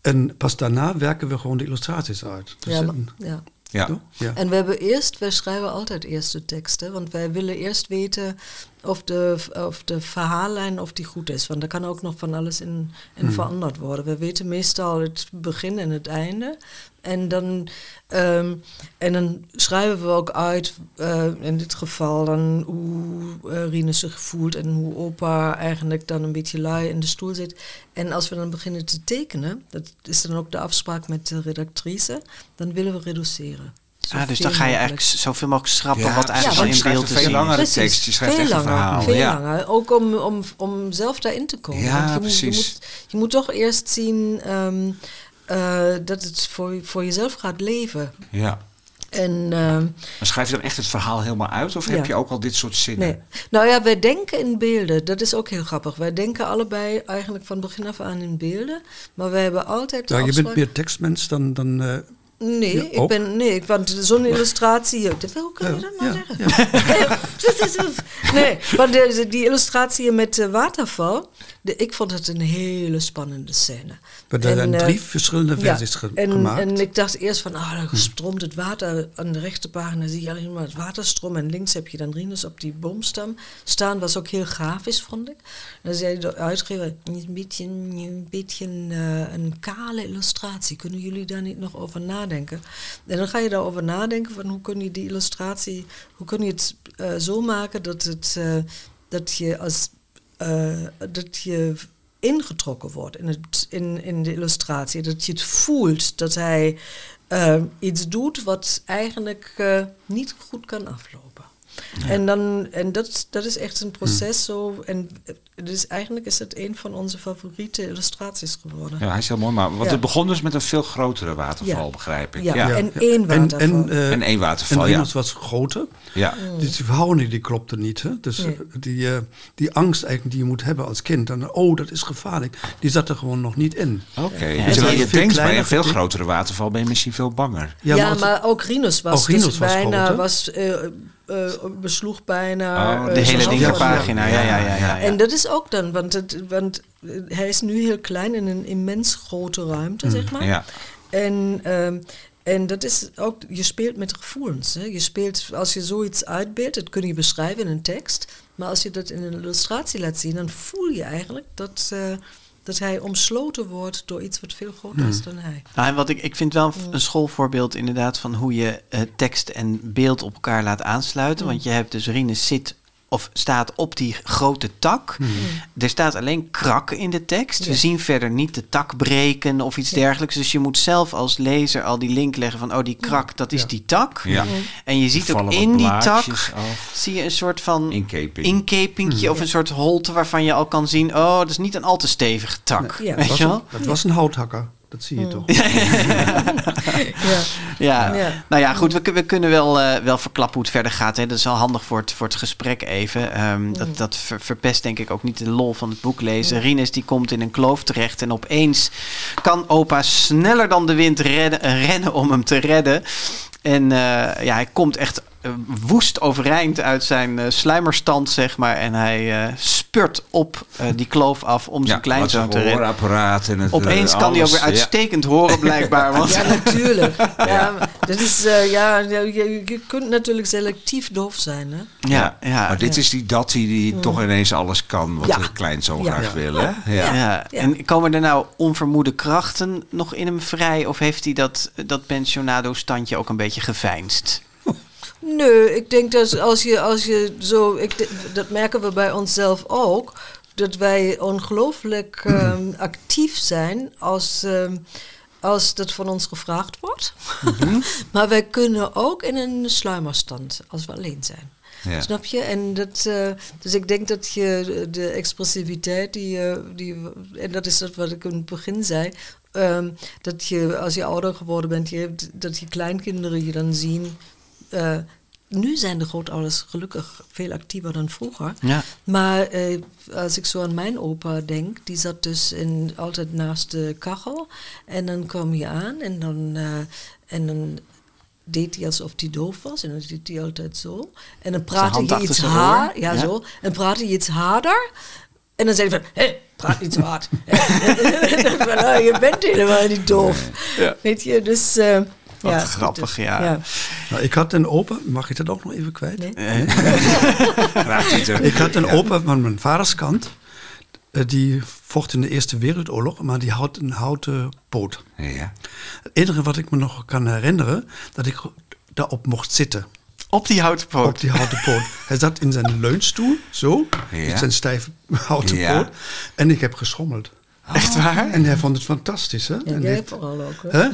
En pas daarna werken we gewoon de illustraties uit. Dus Ja, maar- ja. Ja. ja. En we hebben eerst, wij schrijven altijd eerst de teksten, want wij willen eerst weten of de, of de verhaallijn of die goed is. Want er kan ook nog van alles in, in veranderd worden. We weten meestal het begin en het einde. En dan, ehm, en dan schrijven we ook uit, eh, in dit geval, dan hoe uh, Rine zich voelt en hoe opa eigenlijk dan een beetje lui in de stoel zit. En als we dan beginnen te tekenen, dat is dan ook de afspraak met de redactrice, dan willen we reduceren. Ah, dus dan ga je mogelijk. eigenlijk zoveel mogelijk schrappen Ja, wat precies. eigenlijk Ja, al in beeld je te schrijft een zien veel is. langere tekst, je schrijft veel echt een langer, verhaal, Veel ja. langer, ook om, om, om zelf daarin te komen. Ja, je, precies. Moet, je, moet, je moet toch eerst zien ehm, eh, dat het voor, voor jezelf gaat leven. Ja. En ehm, Maar schrijf je dan echt het verhaal helemaal uit? Of heb je ook al dit soort zinnen? nee. Nou ja, wij denken in beelden. Dat is ook heel grappig. Wij denken allebei eigenlijk van begin af aan in beelden. Maar wij hebben altijd Ja, je bent meer tekstmens dan... dan eh, Nee, Ja, ik ben, nee, want zo'n illustratie, hoe kan je dat nou ja, zeggen? nee, want de- die illustratie met de waterval, de, ik vond het een hele spannende scène. we hebben En, dan eh, drie verschillende versies ge- en, gemaakt. En ik dacht eerst van, ah, dan stroomt het water. Aan de rechterpagina zie je alleen maar het waterstroom. En links heb je dan Rinus op die boomstam staan. Was ook heel grafisch, vond ik. Dan zei de uitgever, een beetje, een, beetje eh, een kale illustratie. Kunnen jullie daar niet nog over nadenken? En dan ga je daarover nadenken van hoe kun je die illustratie, hoe kun je het eh, zo maken dat, het, dat je als dat je ingetrokken wordt in, in, in de illustratie. Dat je het voelt dat hij eh, iets doet wat eigenlijk eh, niet goed kan aflopen. En, dan, en dat, dat is echt een proces zo. En dus eigenlijk is het een van onze favoriete illustraties geworden. Ja, hij is heel mooi. Maar, want Ja. het begon dus met een veel grotere waterval, Ja. begrijp ik. Ja, Ja. en één waterval. En, eh, En één waterval, en ja. Rinus was groter. Ja. Dus die verhouding die klopte niet. Hè? Dus Nee. eh, die, eh, die angst eigenlijk die je moet hebben als kind. Dan, oh, dat is gevaarlijk. Die zat er gewoon nog niet in. Oké. Ja, Dus je denkt bij kleiner een veel grotere waterval ben je misschien veel banger. Ja, maar ook Rinus was, Ook Rinus dus was bijna, was, eh, eh, besloeg bijna... Oh, eh, De hele linkerpagina, ja, ja, ja. ja, ja. En dat is ook dan, want, het, want hij is nu heel klein in een immens grote ruimte, zeg maar. Ja. En, ehm, en dat is ook, je speelt met gevoelens. Hè? Je speelt, als je zoiets uitbeeldt, dat kun je beschrijven in een tekst. Maar als je dat in een illustratie laat zien, dan voel je eigenlijk dat, eh, dat hij omsloten wordt door iets wat veel groter is dan hij. Nou, en wat ik, ik vind wel een- een schoolvoorbeeld inderdaad van hoe je eh, tekst en beeld op elkaar laat aansluiten. Want je hebt dus Rinus zit of staat op die grote tak. Er staat alleen krak in de tekst. We zien verder niet de tak breken of iets dergelijks. Dus je moet zelf als lezer al die link leggen van oh die krak, dat is Ja. die tak. Ja. En je ziet ook in die tak af. zie je een soort van Inkeping. inkepingje of een soort holte waarvan je al kan zien oh dat is niet een al te stevige tak. Ja. Weet was je een- wel? dat was een houthakker. Dat zie je toch. Ja. Ja. Nou ja, goed, we, we kunnen wel, eh, wel verklappen hoe het verder gaat. Hè. Dat is wel handig voor het, voor het gesprek even. Ehm, dat, dat ver- verpest denk ik ook niet de lol van het boek lezen. Rinus die komt in een kloof terecht en opeens kan opa sneller dan de wind redden, rennen om hem te redden. En eh, ja, hij komt echt woest overeind uit zijn eh, sluimerstand, zeg maar. En hij eh, spurt op eh, die kloof af om zijn kleinzoon te redden. hoorapparaat en het, Opeens eh, kan hij ook weer uitstekend horen, blijkbaar. Want Ja, natuurlijk. Ja, dat is, eh, ja, je, kunt natuurlijk selectief doof zijn. Hè? ja, ja, Maar dit is die dat die, die toch ineens alles kan wat Ja. de kleinzoon Ja. graag Ja. wil. Hè? Ja. Ja. Ja. En komen er nou onvermoede krachten nog in hem vrij? Of heeft hij dat, dat pensionado-standje ook een beetje geveinsd? Nee, ik denk dat als je, als je zo, ik, dat merken we bij onszelf ook, dat wij ongelooflijk ehm, actief zijn als, ehm, als dat van ons gevraagd wordt. maar wij kunnen ook in een sluimerstand als we alleen zijn. Ja. Snap je? En dat, eh, dus ik denk dat je de- expressiviteit, die, eh, die, en dat is dat wat ik in het begin zei, ehm, dat je als je ouder geworden bent, je, hebt- dat je kleinkinderen je dan zien. Eh, nu zijn de grootouders gelukkig veel actiever dan vroeger. Ja. Maar eh, als ik zo aan mijn opa denk, die zat dus in, altijd naast de kachel. En dan kwam je aan en dan, eh, en dan deed hij alsof hij doof was. En dan deed hij altijd zo. En dan praatte je achter iets haar, ja, Ja. zo. En praatte je iets harder. En dan zei hij van, hé, praat niet zo hard. "Oh, je bent helemaal niet doof. Weet je, dus... Wat Ja, grappig, dus- ja. Nou, ik had een opa, mag ik dat ook nog even kwijt? Nee. Hè? Ik had een opa van mijn vaders kant. eh, Die vocht in de Eerste Wereldoorlog, maar die had een houten poot. Ja. Het enige wat ik me nog kan herinneren, dat ik daarop mocht zitten. Op die houten poot. Op die houten poot. Hij zat in zijn leunstoel, zo, Ja. met zijn stijve houten Ja. poot. En ik heb geschommeld. Echt waar? En hij vond het fantastisch, hè? Ja, en, jij heeft, vooral ook. Hè?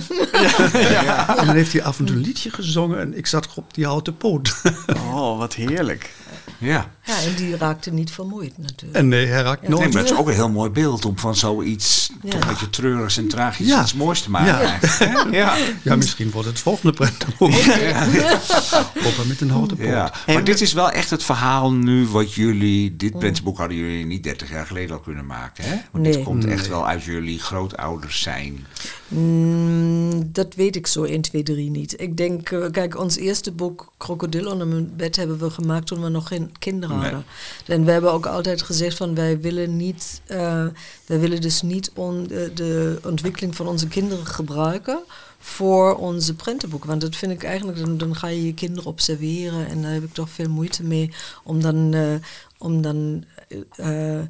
hè? en dan heeft hij af en toe een liedje gezongen en ik zat op die houten poot. Oh, wat heerlijk. ja. Ja, en die raakte niet vermoeid natuurlijk. en nee, hij raakt Nee, nooit. maar het is ook een heel mooi beeld om van zoiets Ja. toch een beetje treurigs en tragisch Ja. iets moois te maken. Ja. eigenlijk, hè? ja. Ja, misschien wordt het volgende prentenboek. Opa met een houten poot. Ja, maar dit is wel echt het verhaal nu wat jullie... Dit prentenboek hadden jullie niet 30 jaar geleden al kunnen maken, hè? Want dit Nee. komt echt wel uit jullie grootouders zijn. Mm, dat weet ik zo 1, 2, 3 niet. Ik denk, eh, kijk, ons eerste boek Krokodil onder mijn bed hebben we gemaakt toen we nog geen kinderen En we hebben ook altijd gezegd van wij willen niet, eh, wij willen dus niet on, de, ontwikkeling van onze kinderen gebruiken voor onze prentenboeken. Want dat vind ik eigenlijk, dan, ga je je kinderen observeren en daar heb ik toch veel moeite mee om dan, eh, om dan eh,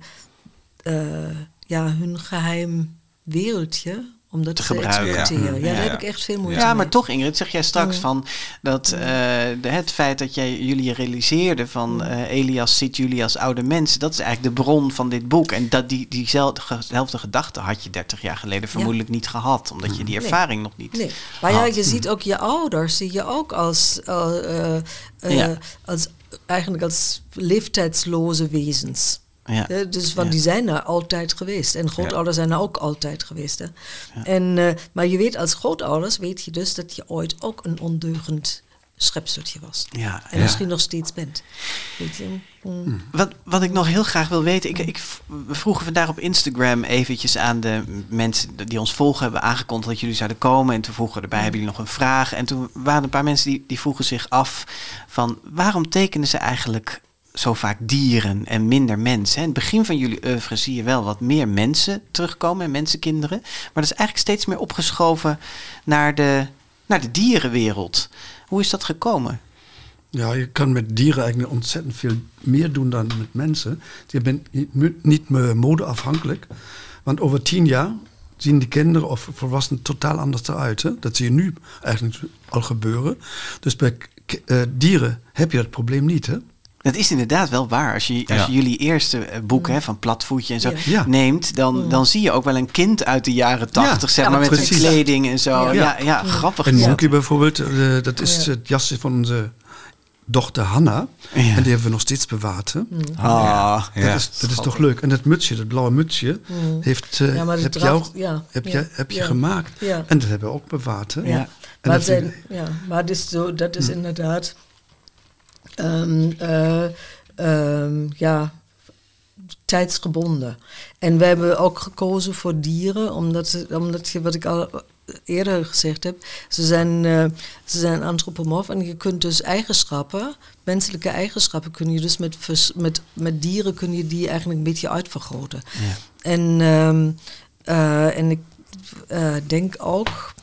eh, ja, hun geheim wereldje om dat Te te, gebruiken. exploiteren. Ja, Ja. daar heb ik echt veel moeite Ja, mee. maar toch Ingrid, zeg jij straks Ja. van dat eh, de, het feit dat jij jullie realiseerde van eh, Elias ziet jullie als oude mensen, dat is eigenlijk de bron van dit boek. En dat die, diezelfde gedachte had je 30 jaar geleden vermoedelijk niet gehad, omdat je die ervaring nog niet Nee, maar ja, je ziet ook je ouders, zie je ook als, eh, Ja. als eigenlijk als leeftijdsloze wezens. Ja. Dus, want Ja. die zijn er altijd geweest. En grootouders zijn er ook altijd geweest. Hè. En, eh, maar je weet als grootouders, weet je dus dat je ooit ook een ondeugend schepseltje was. Ja, En ja. misschien nog steeds bent. Weet je? Mm. Wat, wat ik nog heel graag wil weten, ik, ik, we vroegen vandaag op Instagram eventjes aan de mensen die ons volgen, hebben aangekondigd dat jullie zouden komen. En toen vroegen erbij, hebben jullie nog een vraag? En toen waren er een paar mensen die, die vroegen zich af van waarom tekenen ze eigenlijk zo vaak dieren en minder mensen? In het begin van jullie oeuvre zie je wel wat meer mensen terugkomen en mensenkinderen. Maar dat is eigenlijk steeds meer opgeschoven naar de, naar de dierenwereld. Hoe is dat gekomen? Ja, je kan met dieren eigenlijk ontzettend veel meer doen dan met mensen. Je bent niet, meer modeafhankelijk. Want over tien jaar zien die kinderen of volwassenen totaal anders eruit. Dat zie je nu eigenlijk al gebeuren. Dus bij eh, dieren heb je dat probleem niet. Dat is inderdaad wel waar. Als je, als Ja. je jullie eerste eh, boek hè, van Platvoetje en zo neemt, dan, dan zie je ook wel een kind uit de jaren tachtig, zeg Ja, maar, met zijn kleding en zo. Ja, Ja. ja, grappig. En Ja. Monkey bijvoorbeeld, eh, dat is Ja. het jasje van onze dochter Hanna. Ja. En die hebben we nog steeds bewaard. Hè? Ah, Ja. Dat, is, dat is toch leuk. En dat mutsje, dat blauwe mutsje, heeft, eh, Ja, heb, jou, heb, jij, heb je gemaakt. Ja. En dat hebben we ook bewaard. Hè? Ja. En Maar, dat zijn, ja, maar is zo, dat is inderdaad ehm, eh, ehm, ja, tijdsgebonden. En we hebben ook gekozen voor dieren, omdat, omdat je, wat ik al eerder gezegd heb, ze zijn, eh, ze zijn antropomorf en je kunt dus eigenschappen, menselijke eigenschappen, kun je dus met, met, met dieren kun je die eigenlijk een beetje uitvergroten. Ja. En, ehm, eh, en ik denk ook,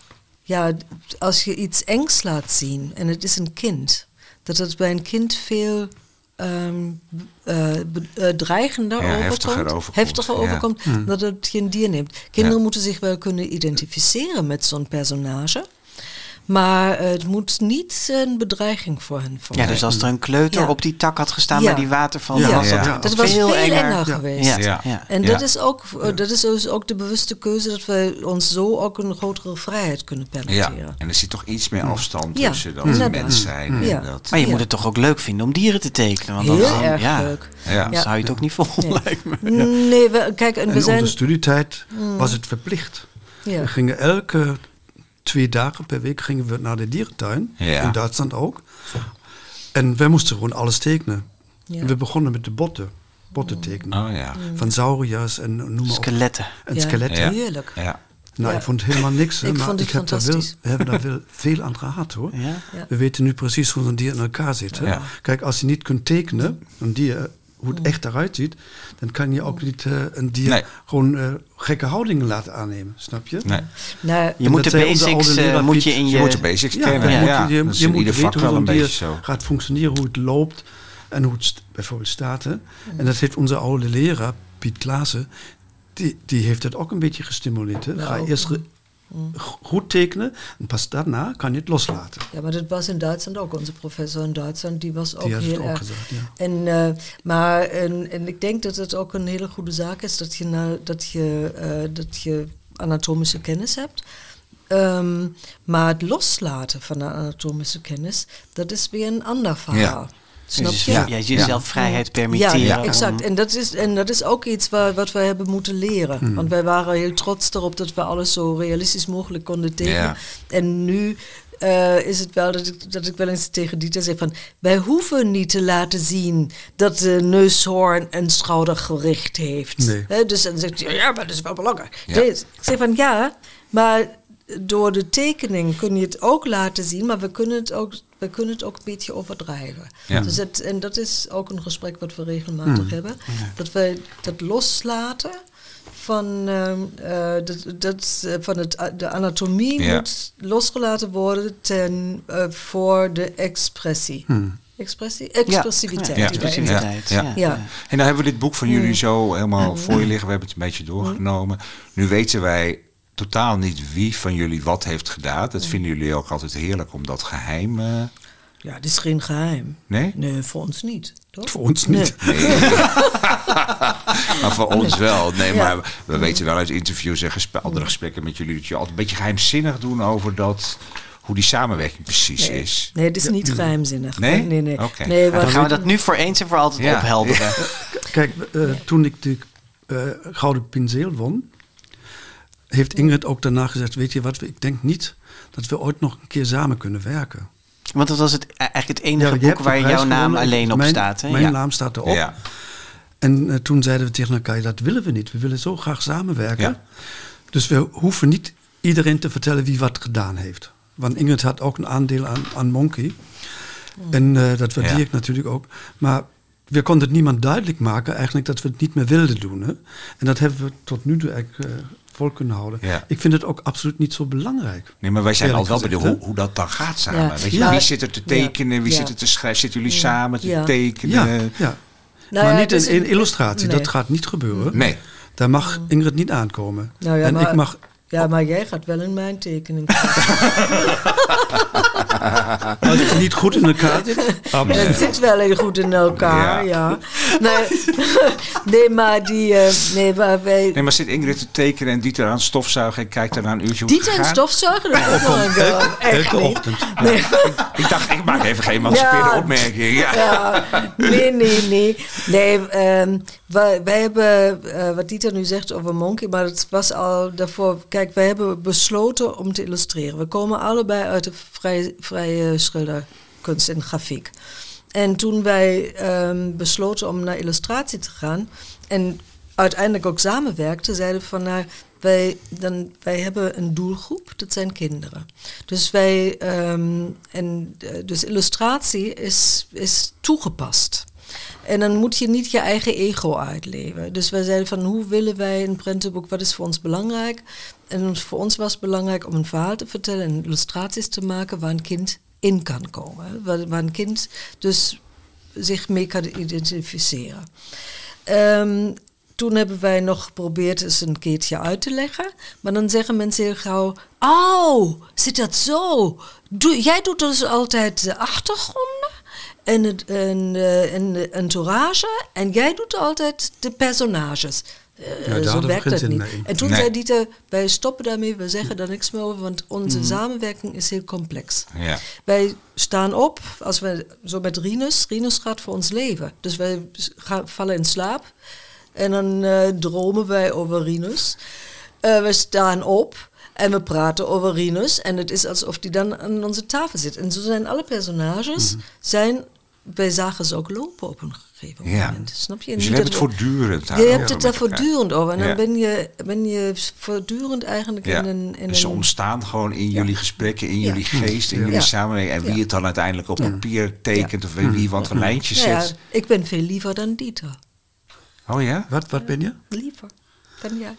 ja, als je iets engs laat zien en het is een kind, dat het bij een kind veel be- eh, dreigender Ja, overkomt, heftiger overkomt, heftiger ja. overkomt dan dat je een dier neemt. Kinderen Ja. moeten zich wel kunnen identificeren met zo'n personage, maar het moet niet een bedreiging voor hen ja, vormen. dus als er een kleuter Ja. op die tak had gestaan Ja. bij die waterval, Ja. dan was dat, Ja. dat was veel, enger, Ja. geweest. Ja. Ja. Ja. En Ja. dat is ook, dat is dus ook de bewuste keuze dat wij ons zo ook een grotere vrijheid kunnen Ja, permitteren. en er zit toch iets meer afstand Ja, tussen dan inderdaad. mens zijn. Ja. En dat, Maar je Ja. moet het toch ook leuk vinden om dieren te tekenen? Want Heel dan, erg ja, leuk. ja. Dan zou je het ook niet vol, Nee. lijkt me. Nee, we, kijk, en En we zijn... onder studietijd was het verplicht. Ja. We gingen elke twee dagen per week gingen we naar de dierentuin. Ja. In Duitsland ook. En wij moesten gewoon alles tekenen. Ja. En we begonnen met de botten. Botten tekenen. Oh ja. Van sauriërs en noem maar op. Skeletten. En Ja, skeletten. Ja. Heerlijk. Ja. Nou, Ja. ik vond helemaal niks. hè, Ik maar vond het ik heb daar wel, fantastisch. we hebben daar wel veel aan gehad hoor. Ja? Ja. We weten nu precies hoe een dier in elkaar zit. Hè? Ja. Kijk, als je niet kunt tekenen, een dier, hoe het echt eruit ziet, dan kan je ook niet eh, een dier Nee. gewoon eh, gekke houdingen laten aannemen, snap je? Nee. Nou, Je moet dat de basics leraar moet je in Je je... moet de basics Ja, kennen. je Ja, moet, je, dat je moet weten hoe een dier zo. gaat functioneren, hoe het loopt en hoe het st- bijvoorbeeld staat. Hè? En dat heeft onze oude leraar, Piet Klaassen, die, die heeft het ook een beetje gestimuleerd. Hè? Ga Nou, eerst goed tekenen en pas daarna kan je het loslaten. Ja, maar dat was in Duitsland ook. Onze professor in Duitsland, die was ook Die heel ook erg... gezegd, ja. En, eh, maar en, en ik denk dat het ook een hele goede zaak is dat je, nou, dat je, eh, dat je anatomische kennis hebt. Ehm, maar het loslaten van de anatomische kennis, dat is weer een ander verhaal. Snap je? ja, jezelf vrijheid Ja, permitteren. ja, exact. En dat, is, en dat is ook iets waar, wat we hebben moeten leren. Want wij waren heel trots erop dat we alles zo realistisch mogelijk konden tekenen. Ja. En nu eh, is het wel dat ik, dat ik wel eens tegen Dieter zeg van... wij hoeven niet te laten zien dat de neushoorn een schoudergericht heeft. Nee. Dus dan zegt hij, ja, maar dat is wel belangrijk. Ja. Ik zeg van, ja, maar door de tekening kun je het ook laten zien... maar we kunnen het ook, we kunnen het ook een beetje overdrijven. Ja. Dus het, en dat is ook een gesprek wat we regelmatig hebben. Dat wij dat loslaten van, eh, dat, dat, eh, van het, de anatomie Ja. moet losgelaten worden ten, eh, voor de expressie. Expressie? Expressiviteit. Ja, expressiviteit. Ja. Ja. Ja. En dan hebben we dit boek van jullie zo helemaal voor je liggen. We hebben het een beetje doorgenomen. Nu weten wij totaal niet wie van jullie wat heeft gedaan. Dat vinden jullie ook altijd heerlijk om dat geheim... eh, Ja, het is geen geheim. nee? Nee, voor ons niet. Toch? Voor ons niet. Maar voor ons wel. Nee, Ja. maar we weten wel uit interviews en andere gesprekken met jullie... dat je altijd een beetje geheimzinnig doen over dat... hoe die samenwerking precies Nee. is. Nee, het is niet geheimzinnig. Nee? Nee, nee. Oké. nee Dan gaan we dat nu voor eens en voor altijd Ja. ophelderen. Kijk, eh, toen ik de eh, Gouden Pinseel won, heeft Ingrid ook daarna gezegd, weet je wat, ik denk niet dat we ooit nog een keer samen kunnen werken. Want dat was het, e- eigenlijk het enige Ja, boek waar jouw naam gewonnen. alleen op mijn, staat. Hè? Mijn Ja. naam staat erop. Ja. En eh, toen zeiden we tegen elkaar, dat willen we niet. We willen zo graag samenwerken. Ja. Dus we hoeven niet iedereen te vertellen wie wat gedaan heeft. Want Ingrid had ook een aandeel aan, aan Monkey. En eh, dat waardeer Ja. ik natuurlijk ook. Maar we konden het niemand duidelijk maken eigenlijk dat we het niet meer wilden doen. Hè? En dat hebben we tot nu toe eigenlijk eh, vol kunnen houden. Ja. Ik vind het ook absoluut niet zo belangrijk. Nee, maar wij zijn altijd wel bij hoe, hoe dat dan gaat samen. Ja. Weet je, Ja. wie zit er te tekenen, wie Ja. zit er te schrijven? Zitten jullie samen te Ja. tekenen? Ja, ja. Nou maar ja, niet dus in, illustratie, nee. dat gaat niet gebeuren. Nee. Daar mag Ingrid niet aankomen. Nou ja, en maar- ik mag Ja, maar jij gaat wel in mijn tekening. Als het niet goed in elkaar zit. Het zit wel heel goed in elkaar, Ja. ja. Nee, nee, maar die... eh, nee, maar wij... Nee, maar zit Ingrid te tekenen en Dieter aan het stofzuigen en kijkt daarna een uurtje hoe Dieter het gaat? stofzuigen, dat is wel. Echt Elke ochtend. Ik dacht, ik maak even geen emancipeerde Ja. opmerking. Ja. Ja, nee, nee, nee. Nee, ehm, wij, wij hebben, eh, wat Dieter nu zegt over Monkey, maar het was al daarvoor... Kijk, wij hebben besloten om te illustreren. We komen allebei uit de vrije, vrije schilderkunst en grafiek. En toen wij ehm, besloten om naar illustratie te gaan... en uiteindelijk ook samenwerkten, zeiden we van... Nou, wij, dan, wij hebben een doelgroep, dat zijn kinderen. Dus wij, ehm, en, eh, dus illustratie is, is toegepast. En dan moet je niet je eigen ego uitleven. Dus wij zeiden van hoe willen wij een prentenboek, wat is voor ons belangrijk? En voor ons was het belangrijk om een verhaal te vertellen en illustraties te maken waar een kind in kan komen. Waar, een kind dus zich mee kan identificeren. Ehm, toen hebben wij nog geprobeerd het een keertje uit te leggen. Maar dan zeggen mensen heel gauw... Oh, zit dat zo? Doe, jij doet dus altijd de achtergronden en, het, en, eh, de entourage... en jij doet altijd de personages. Eh, zo werkt dat niet. En toen Nee. zei Dieter, wij stoppen daarmee, we zeggen daar niks meer over... want onze samenwerking is heel complex. Ja. Wij staan op, als we zo met Rinus, Rinus gaat voor ons leven. Dus wij gaan, vallen in slaap en dan eh, dromen wij over Rinus. Eh, we staan op en we praten over Rinus en het is alsof die dan aan onze tafel zit. En zo zijn alle personages zijn wij zagen ze ook lopen op een gegeven Ja. moment. Snap je? Dus je hebt het voortdurend Je hebt het daar voortdurend over. En dan Ja. ben, je, ben je voortdurend eigenlijk Ja. in een... In dus ze een ontstaan gewoon in Ja. jullie gesprekken, in Ja. jullie geest, in Ja. jullie Ja. samenleving. En wie Ja. het dan uiteindelijk op papier tekent of wie wat voor lijntjes Nou ja, zet. ik ben veel liever dan Dieter. Oh ja? Wat, wat ben je? Liever dan jij.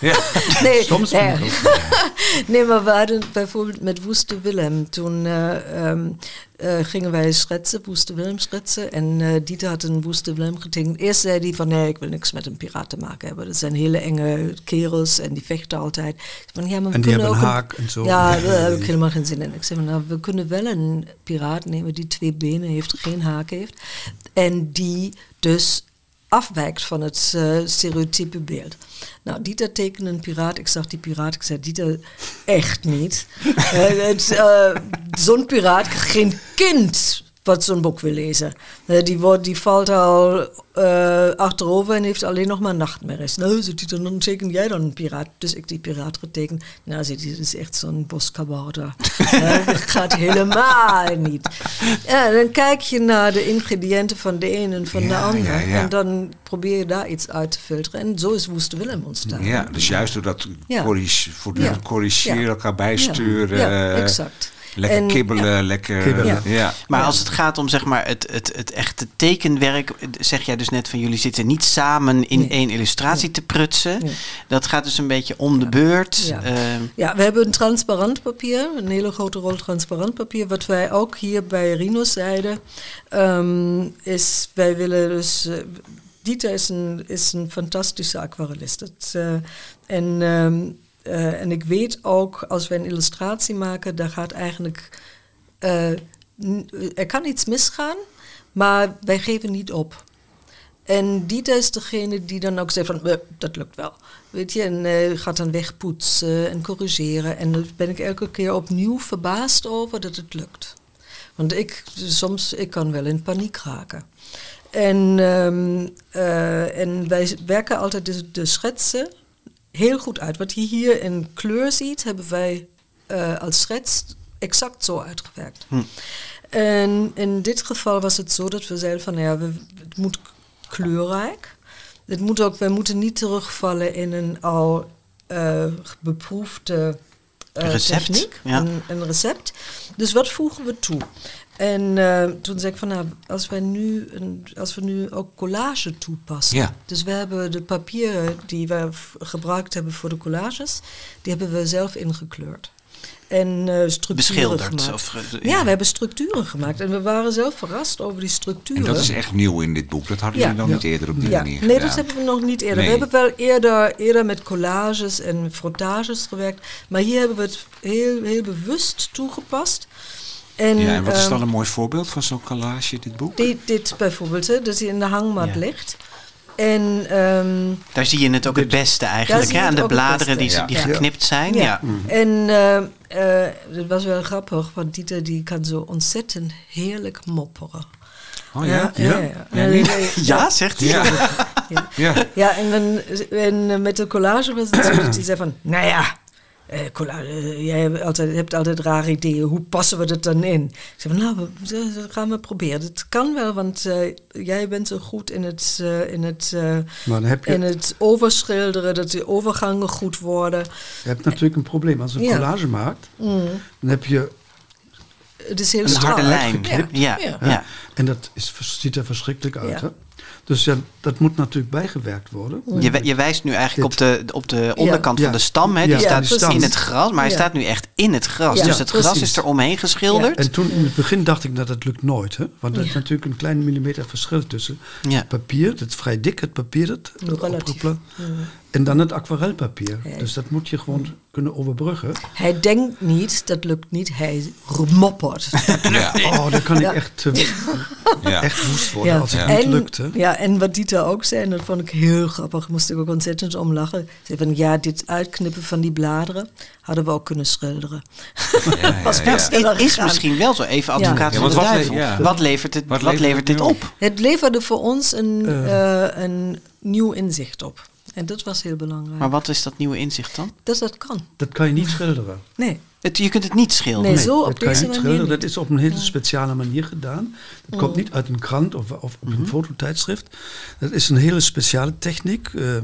Ja. Nee, Soms nee. nee, maar we hadden bijvoorbeeld met Woeste Willem. Toen eh, ehm, eh, gingen wij schetsen, Woeste Willem schetsen. En eh, Dieter had een Woeste Willem getekend. Eerst zei hij van nee, ik wil niks met een piraat te maken hebben. Dat zijn hele enge kerels en die vechten altijd. Van, ja, maar we En die hebben ook een haak en zo. Ja, daar heb ik helemaal geen zin in. Ik zei van, nou, we kunnen wel een piraat nemen die twee benen heeft, geen haak heeft. En die dus afwijkt van het stereotype beeld. Nou, Dieter tekende een piraat. Ik zag die piraat. Ik zei, Dieter, echt niet. Het, eh, zo'n piraat, geen kind wat zo'n boek wil lezen. Eh, die, wordt, die valt al eh, achterover en heeft alleen nog maar nachtmerries. Nou, zit Dieter, dan teken jij dan een piraat. Dus ik die piraat getekend. Nou, zit dat is echt zo'n boskabouter. Eh, dat gaat helemaal niet. Ja, dan kijk je naar de ingrediënten van de een en van de Ja, ander. ja, ja. En dan probeer je daar iets uit te filteren. En zo is Woeste Willem ontstaan. Ja, dus juist door dat corrigeren, Ja. elkaar bijsturen. Ja, exact. Lekker En- kibbelen, ja. lekker... Kibbelen. Ja. ja. Maar Ja. als het gaat om zeg maar, het, het, het echte tekenwerk, zeg jij dus net van jullie zitten niet samen in Nee. één illustratie te prutsen. Nee. Dat gaat dus een beetje om de beurt. Ja. Ehm, Ja, we hebben een transparant papier, een hele grote rol transparant papier. Wat wij ook hier bij Rino zeiden, ehm, is wij willen dus... eh, Dieter is een, is een fantastische aquarellist. Het, eh, en, ehm, eh, en ik weet ook, als wij een illustratie maken, daar gaat eigenlijk... eh, er kan iets misgaan, maar wij geven niet op. En Dieter is degene die dan ook zegt van, "Eh, dat lukt wel. Weet je, en gaat dan wegpoetsen en corrigeren. En daar ben ik elke keer opnieuw verbaasd over dat het lukt. Want ik, soms, ik kan wel in paniek raken. En, ehm, eh, en wij werken altijd de, de schetsen heel goed uit. Wat je hier in kleur ziet, hebben wij eh, als schets exact zo uitgewerkt. En in dit geval was het zo dat we zeiden van, nou ja, we, het moet kleurrijk. Het moet ook, wij moeten niet terugvallen in een al eh, beproefde eh, Recept, techniek, ja. een, een recept. Dus wat voegen we toe? En eh, toen zei ik van, nou, als, wij nu een, als we nu ook collage toepassen. Ja. Dus we hebben de papieren die we gebruikt hebben voor de collages, die hebben we zelf ingekleurd. En eh structuren Beschilderd, gemaakt. of, ja. ja. we hebben structuren gemaakt. En we waren zelf verrast over die structuren. En dat is echt nieuw in dit boek. Dat hadden Ja. jullie nog niet eerder op die ja, manier nee, gedaan. dat hebben we nog niet eerder. Nee. We hebben wel eerder, eerder met collages en frottages gewerkt. Maar hier hebben we het heel, heel bewust toegepast. En, Ja, en wat is ehm, dan een mooi voorbeeld van zo'n collage, dit boek? dit, dit bijvoorbeeld, hè, dat hij in de hangmat Ja. ligt. En ehm, Daar zie je het ook het beste eigenlijk. Hè? Aan de bladeren die, die geknipt zijn. Ja. Ja. En eh, eh, dat was wel grappig, want Dieter die kan zo ontzettend heerlijk mopperen. Oh ja? ja, ja. ja. Ja, niet? Ja, zegt hij. Ja. Ja. ja. Ja, en, dan, en eh, met de collage was het zo dat hij zei van, nou ja, eh, eh, jij hebt altijd, hebt altijd rare ideeën, hoe passen we dat dan in? Ik zei van, nou, we, gaan we proberen. Het kan wel, want eh, jij bent zo goed in het, eh, in het, eh, je, in het overschilderen, dat de overgangen goed worden. je hebt natuurlijk een probleem. Als je een Ja. collage maakt, Mm. dan heb je... Het is heel Een strak. harde lijn. Ja. Ja. Ja. Ja. En dat is, ziet er verschrikkelijk uit. Ja. Hè? Dus ja, dat moet natuurlijk bijgewerkt worden. Je, wij- je wijst nu eigenlijk op de, op de onderkant Ja. van de stam. Hè? Die Ja, staat die in het gras, maar hij Ja. staat nu echt in het gras. Ja, dus het gras is er omheen geschilderd. En toen in het begin dacht ik, dat dat lukt nooit. Hè? Want er is natuurlijk een klein millimeter verschil tussen Ja. het papier, dat is vrij dik, het papier dat Relatief. opgeplakt, en dan het aquarelpapier. Ja. Dus dat moet je gewoon kunnen overbruggen. Hij denkt niet, dat lukt niet, hij moppert. Ja. Oh, dan kan ik Ja. echt, eh, Ja. echt woest worden als het niet lukt. Hè? Ja, en wat Dieter ook zei, en dat vond ik heel grappig, moest ik ook ontzettend om lachen. Zei van, ja, dit uitknippen van die bladeren hadden we ook kunnen schilderen. Ja, ja, Was is gegaan. misschien wel zo even advocaat Ja, van de want wat duivel. ja. Wat levert, het, Wat wat levert levert dit op? Het leverde voor ons een, eh, een nieuw inzicht op. En dat was heel belangrijk. Maar wat is dat nieuwe inzicht dan? dat dat kan. Dat kan je niet schilderen. Nee. Het, je kunt het niet schilderen. Nee, zo op dat kan je niet schilderen. niet. Dat is op een hele speciale manier gedaan. Dat komt niet uit een krant of, of op een fototijdschrift. Dat is een hele speciale techniek. Eh,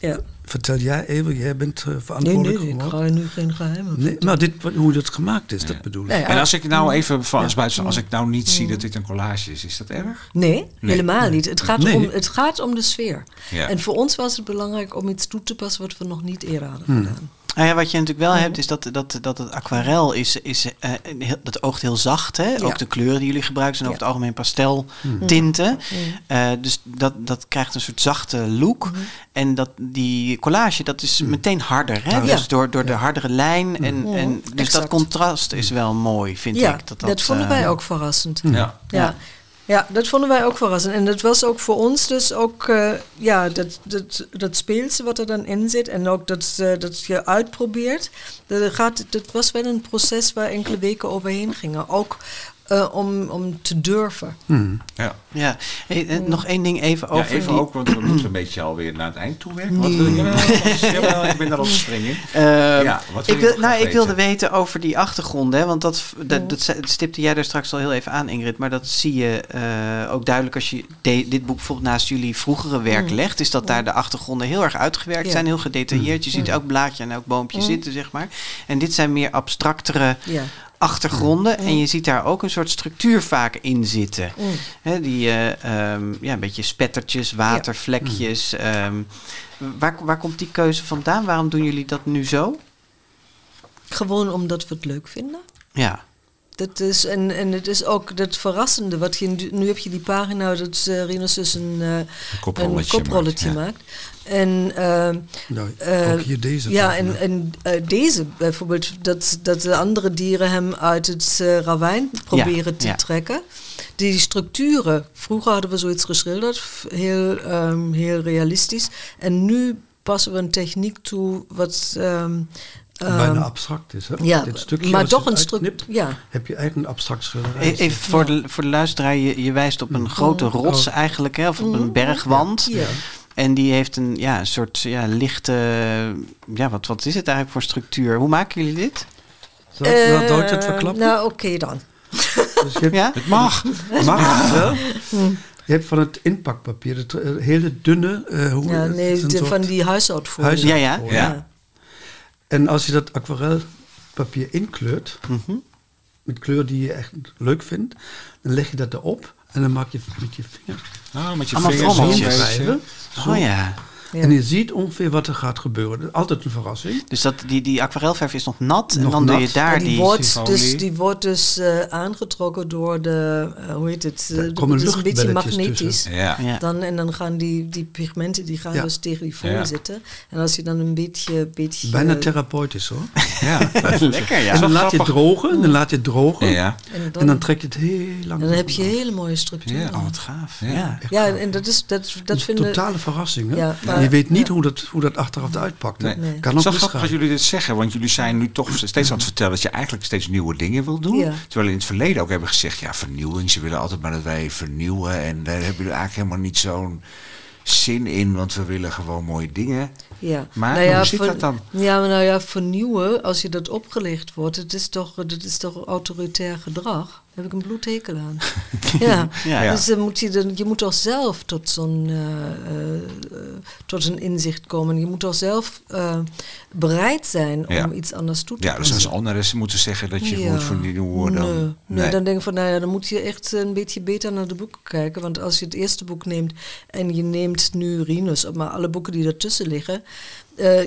Ja. vertel jij even, jij bent eh, Nee, verantwoordelijk nee, ik geworden. ga nu geen geheimen Nee, maar dit, wat- hoe dat gemaakt is, dat bedoel ik. Nee, En als ik nou even van als, Ja. buiten, als ik nou niet zie dat dit een collage is, is dat erg? Nee, helemaal niet. Het gaat, Nee. om, het gaat om de sfeer. Ja. En voor ons was het belangrijk om iets toe te passen wat we nog niet eerder hadden Hmm. gedaan. Nou ja, wat je natuurlijk wel hebt, is dat, dat, dat het aquarel is, is eh, een heel- dat oogt heel zacht. Hè? Ook de kleuren die jullie gebruiken zijn over het algemeen pasteltinten. Eh, dus dat, dat krijgt een soort zachte look. En dat, die collage, dat is meteen harder. Hè? Ja. Dus door, door de hardere lijn. En, en, dus dat contrast is wel mooi, vind Ja, ik. dat, vonden eh, wij ook verrassend. Ja. Ja. Dat vonden wij ook verrassend. En dat was ook voor ons dus ook, eh, ja, dat, dat, dat speelse wat er dan in zit en ook dat, eh, dat je uitprobeert. Dat, gaat, dat was wel een proces waar enkele weken overheen gingen. Ook eh, om, om te durven. Ja. Ja, Hey, eh, nog één ding even Ja, over even die- ook, want we moeten een beetje alweer naar het eind toe werken. Wat wil je nou? Jawel, ik ben daar al streng in. Ehm, Ja, wat wil ik, wil, nou, ik wilde weten? over die achtergronden. Hè, want dat, dat, dat stipte jij daar straks al heel even aan, Ingrid. Maar dat zie je eh, ook duidelijk als je de- dit boek bijvoorbeeld naast jullie vroegere werk legt. Is dat daar de achtergronden heel erg uitgewerkt Ja. zijn, heel gedetailleerd. Je ziet elk blaadje en elk boompje zitten, zeg maar. En dit zijn meer abstractere Ja. Achtergronden. En je ziet daar ook een soort structuur vaak in zitten. Die eh, ehm, ja, een beetje spettertjes, watervlekjes. ehm, waar, waar komt die keuze vandaan? Waarom doen jullie dat nu zo? Gewoon omdat we het leuk vinden. Ja. Dat is, en, en het is ook dat verrassende. Wat je, nu- heb je die pagina dat uh, Rinus dus een, uh, koprolletje een koprolletje maakt, maakt. En, uh, Nou, ook hier deze. Ja, pagina. en, en uh, deze bijvoorbeeld, dat, dat de andere dieren hem uit het uh, ravijn proberen Ja, te ja. trekken. Die structuren, vroeger hadden we zoiets geschilderd, heel, um, heel realistisch. En nu passen we een techniek toe wat... Um, Bijna abstract is, hè? Ja, Dit stukje, maar toch een stuk. Ja. heb je eigenlijk een abstract schilderij. Even voor, de, voor de luisteraar, je, je wijst op een grote rots eigenlijk, hè, of op een bergwand. Ja. En die heeft een, ja, een soort ja, lichte, ja, wat, wat is het eigenlijk voor structuur? Hoe maken jullie dit? Zal ik nou Eh, het verklappen? Nou, oké dan. Dus je hebt, Ja? Het mag. Mag het wel? Je hebt van het inpakpapier, het eh, hele dunne... eh, hoe, Ja, nee, de, soort van die huishoudfolie. huis- Ja, ja. Ja. En als je dat aquarelpapier inkleurt, Mhm. met kleur die je echt leuk vindt, dan leg je dat erop en dan maak je met je vingers Oh, met je Allemaal vingers wrijven. Zo. Oh ja. Ja. En je ziet ongeveer wat er gaat gebeuren. Altijd een verrassing. Dus dat, die, die aquarelverf is nog nat en dan doe je daar En die, die... wordt dus, die wordt dus eh, aangetrokken door de, eh, hoe heet het? Eh, komen het een beetje magnetisch. Ja. Ja. Dan, en dan gaan die, die pigmenten die gaan Ja. dus tegen die folie Ja. zitten. En als je dan een beetje... beetje Bijna therapeutisch hoor. Ja. Lekker, ja. en dan laat je grappig. drogen, dan laat je het drogen. ja. en dan, En dan trek je het heel lang. en dan heb je hele mooie structuren. Ja. Oh, wat gaaf. Ja. Ja. Ja, en dat is... Dat, dat een vinden, totale verrassing. Hè? Ja, En maar- je weet niet ja. hoe, dat, hoe dat achteraf eruit pakt. Nee. Nee. Kan Het ook misgaan. grappig dat jullie dit zeggen, want jullie zijn nu toch steeds aan het vertellen dat je eigenlijk steeds nieuwe dingen wil doen. Ja. Terwijl in het verleden ook hebben gezegd, ja, vernieuwing. Ze willen altijd maar dat wij vernieuwen. En daar hebben jullie eigenlijk helemaal niet zo'n zin in, want we willen gewoon mooie dingen. Ja. Maar nou ja, hoe zit ver- dat dan? Ja, maar nou ja, vernieuwen, als je dat opgelegd wordt, het is toch, dat is toch autoritair gedrag. Heb ik een bloedhekel aan. ja. Ja. dus dan moet je, dan, je moet toch zelf tot zo'n eh, eh, tot een inzicht komen. Je moet toch zelf eh, bereid zijn Ja. om iets anders toe te Ja, dus als anderen moeten zeggen dat je moet vernieuwen, dan... Nee, nee, dan denk ik van, nou ja, dan moet je echt een beetje beter naar de boeken kijken. Want als je het eerste boek neemt en je neemt nu Rinus, maar alle boeken die ertussen liggen,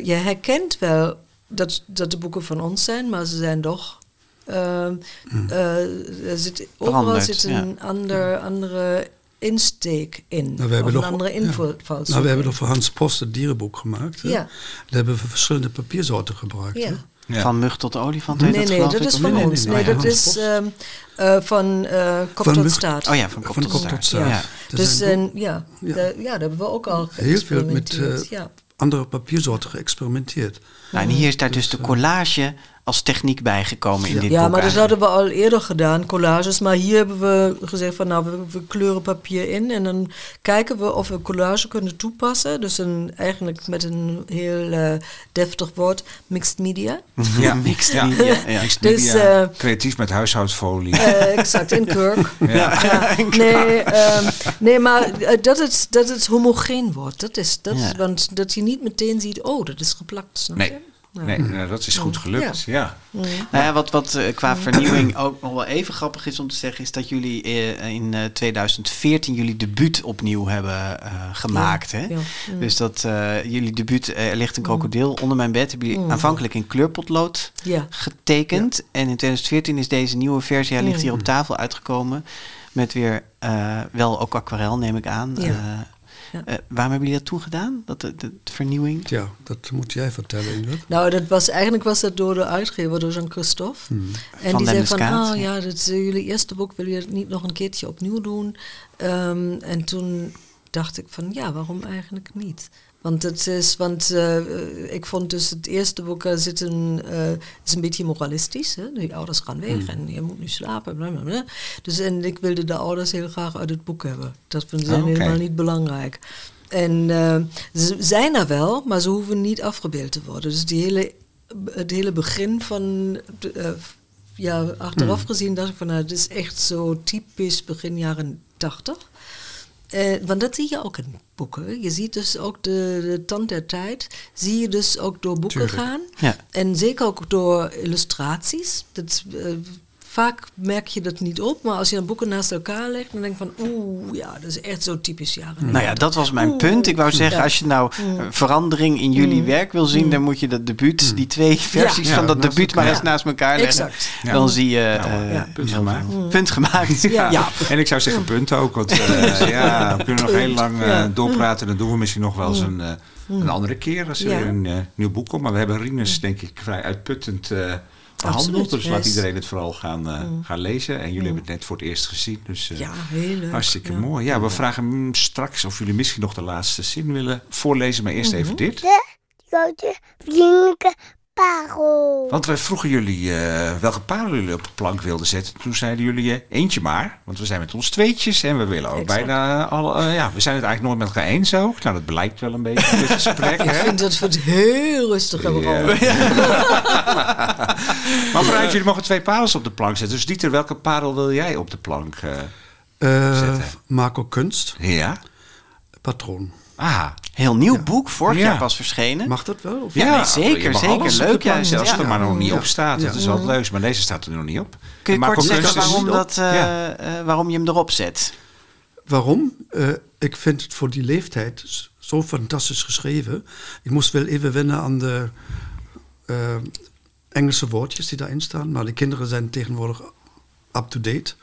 je herkent wel dat, dat de boeken van ons zijn, maar ze zijn toch. Ehm, eh, er zit, overal Veranderd, zit een ander, andere insteek in. Nou, we of hebben een nog- andere ja. invalshoek. Nou, we hebben nog voor Hans Post het dierenboek gemaakt. Hè? Ja. Daar hebben we verschillende papiersoorten gebruikt. Ja. Ja. Van mug tot olifant Nee, dat nee, dat is van nee, ons. nee, Nee, nee, dat is ehm, eh, van eh kop Van tot mug- staart. Oh ja, van kop Van tot kop staart. tot staart. Ja. Dus en, ja, Ja. ja. ja, daar hebben we ook al heel veel met eh, ja. andere papiersoorten geëxperimenteerd. Nou, en hier is daar dus de collage als techniek bijgekomen in dit Ja, boek. maar dat hadden we al eerder gedaan, collages. Maar hier hebben we gezegd van nou, we, we kleuren papier in en dan kijken we of we collage kunnen toepassen. Dus een, eigenlijk met een heel eh, deftig woord, mixed media. Ja, Mixed ja. media, ja. Mixed Dus, eh, creatief met huishoudfolie. Eh, exact, in kurk. ja. Ja, nee, ehm, nee, maar dat het, dat het homogeen wordt. Dat is, dat, Ja. Want dat je niet meteen ziet, oh, dat is geplakt. Snap Nee. je? Nee, nou, dat is goed gelukt. Ja. Nou ja, wat, wat eh, qua vernieuwing ook nog wel even grappig is om te zeggen, is dat jullie eh, in eh, 2014 jullie debuut opnieuw hebben eh, gemaakt. Hè? ja. Dus dat eh, jullie debuut, eh, er ligt een krokodil onder mijn bed, hebben jullie aanvankelijk in kleurpotlood Ja. getekend. En in 2014 is deze nieuwe versie, hij ligt hier op tafel uitgekomen, met weer eh, wel ook aquarel neem ik aan. Ja. Eh, eh, waarom hebben jullie dat toen gedaan? Dat, de, de, de vernieuwing? Ja, dat moet jij vertellen, Ingrid. Nou, dat was, eigenlijk was dat door de uitgever, door Jean-Christophe. En Van die zei van, oh ja. ja, dat is eh, jullie eerste boek, wil je het niet nog een keertje opnieuw doen? Ehm, en toen dacht ik van, ja, waarom eigenlijk niet? Want het is, want eh, ik vond dus het eerste boek er zit een, eh, is een beetje moralistisch. Hè? Die ouders gaan weg en je moet nu slapen. Bla bla bla. Dus en ik wilde de ouders heel graag uit het boek hebben. Dat vinden ze Ah, helemaal niet belangrijk. En eh, ze zijn er wel, maar ze hoeven niet afgebeeld te worden. Dus die hele, het hele begin van, eh, ja, achteraf gezien dacht ik van, nou, het is echt zo typisch begin jaren tachtig. Eh, want dat zie je ook in boeken. Je ziet dus ook de, de tand der tijd, zie je dus ook door boeken Tuurlijk. gaan. Ja. En zeker ook door illustraties. Dat, eh, vaak merk je dat niet op, maar als je dan boeken naast elkaar legt, dan denk je van, oeh, ja, dat is echt zo typisch jaren Nou ja, dat was mijn Oeh. punt. Ik wou zeggen, Ja. als je nou eh, verandering in jullie werk wil zien, dan moet je dat debuut, die twee versies Ja, van dat debuut maar eens naast elkaar leggen. Exact. Ja. Dan zie je eh, Ja. Punt gemaakt. Punt gemaakt. Ja. ja. En ik zou zeggen punt ook, want eh, ja, we kunnen nog heel lang eh, Ja. doorpraten. Dan doen we misschien nog wel eens een, eh, een andere keer als er weer een nieuw boek komt. Maar we hebben Rinus denk ik vrij uitputtend behandeld. Absoluut, Dus laat iedereen het vooral gaan, eh, gaan lezen. En jullie hebben het net voor het eerst gezien. Dus eh, Ja, heel leuk. hartstikke ja. mooi. Ja, we vragen mm, straks of jullie misschien nog de laatste zin willen voorlezen. Maar eerst even dit. grote vriendelijke parel. Want wij vroegen jullie eh, welke parel jullie op de plank wilden zetten. Toen zeiden jullie eh, eentje maar. Want we zijn met ons tweetjes en we willen ook Exact. bijna alle. eh, ja, we zijn het eigenlijk nooit met elkaar eens ook. Nou, dat blijkt wel een beetje in dit gesprek. Ik hè? vind dat we het heel rustig hebben Ja. Maar vooruit, jullie mogen twee parels op de plank zetten. Dus Dieter, welke parel wil jij op de plank eh, Eh, Zetten. Marco Kunst, Ja. patroon. Ah, Heel nieuw boek, vorig Ja. jaar pas verschenen. Mag dat wel? Of? Ja, nee, zeker, zeker. Leuk juist, Als het er maar nog niet Ja. op staat. Dat Ja. is wel leuk. Maar deze staat er nog niet op. Kun je kort zeggen waarom, dat, eh, Ja. eh, waarom je hem erop zet? Waarom? Eh, ik vind het voor die leeftijd zo fantastisch geschreven. Ik moest wel even wennen aan de eh, Engelse woordjes die daarin staan. Maar de kinderen zijn tegenwoordig up-to-date.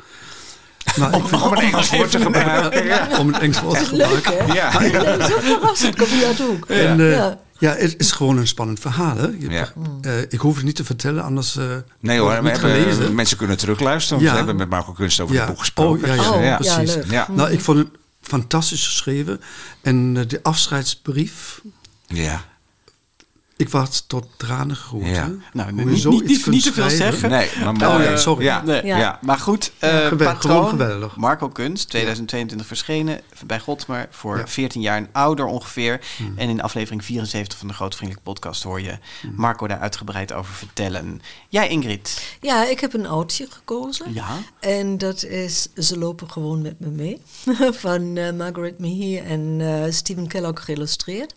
Maar ik vind, Om een Engels woord te gebruiken. om het Engels woord te Leuk, gebruiken. hè? Ja. Ja, zo verrassend, kom je uit de hoek. En, eh, Ja. ja. het is gewoon een spannend verhaal. Hè? Je- Ja. eh, ik hoef het niet te vertellen, anders. eh, Nee hoor, het we hebben, gelezen. mensen kunnen terugluisteren. Want Ja. we hebben met Marco Kunst over Ja. het boek gesproken. Oh, ja, ja, Oh, ja. ja, precies. leuk. Ja. Nou, ik vond het fantastisch geschreven. En de afscheidsbrief, Ja. Ik was tot tranen geroerd. Ja. Nou, Hoe niet- niet- niet- te veel zeggen. Nee, maar Oh, ja, sorry. Ja. Nee. Ja. Ja. Maar goed, eh Geweldig, patroon, gewoon geweldig. Marco Kunst, 2022 verschenen bij Godmer voor Ja. Hmm. 14 jaar en ouder ongeveer. En in aflevering 74 van de Grote Vriendelijke Podcast hoor je Marco daar uitgebreid over vertellen. Jij Ingrid? ja, ik heb een oudje gekozen. Ja. En dat is Ze lopen gewoon met me mee. Van eh, Margaret Mehy en eh Stephen Kellogg geïllustreerd.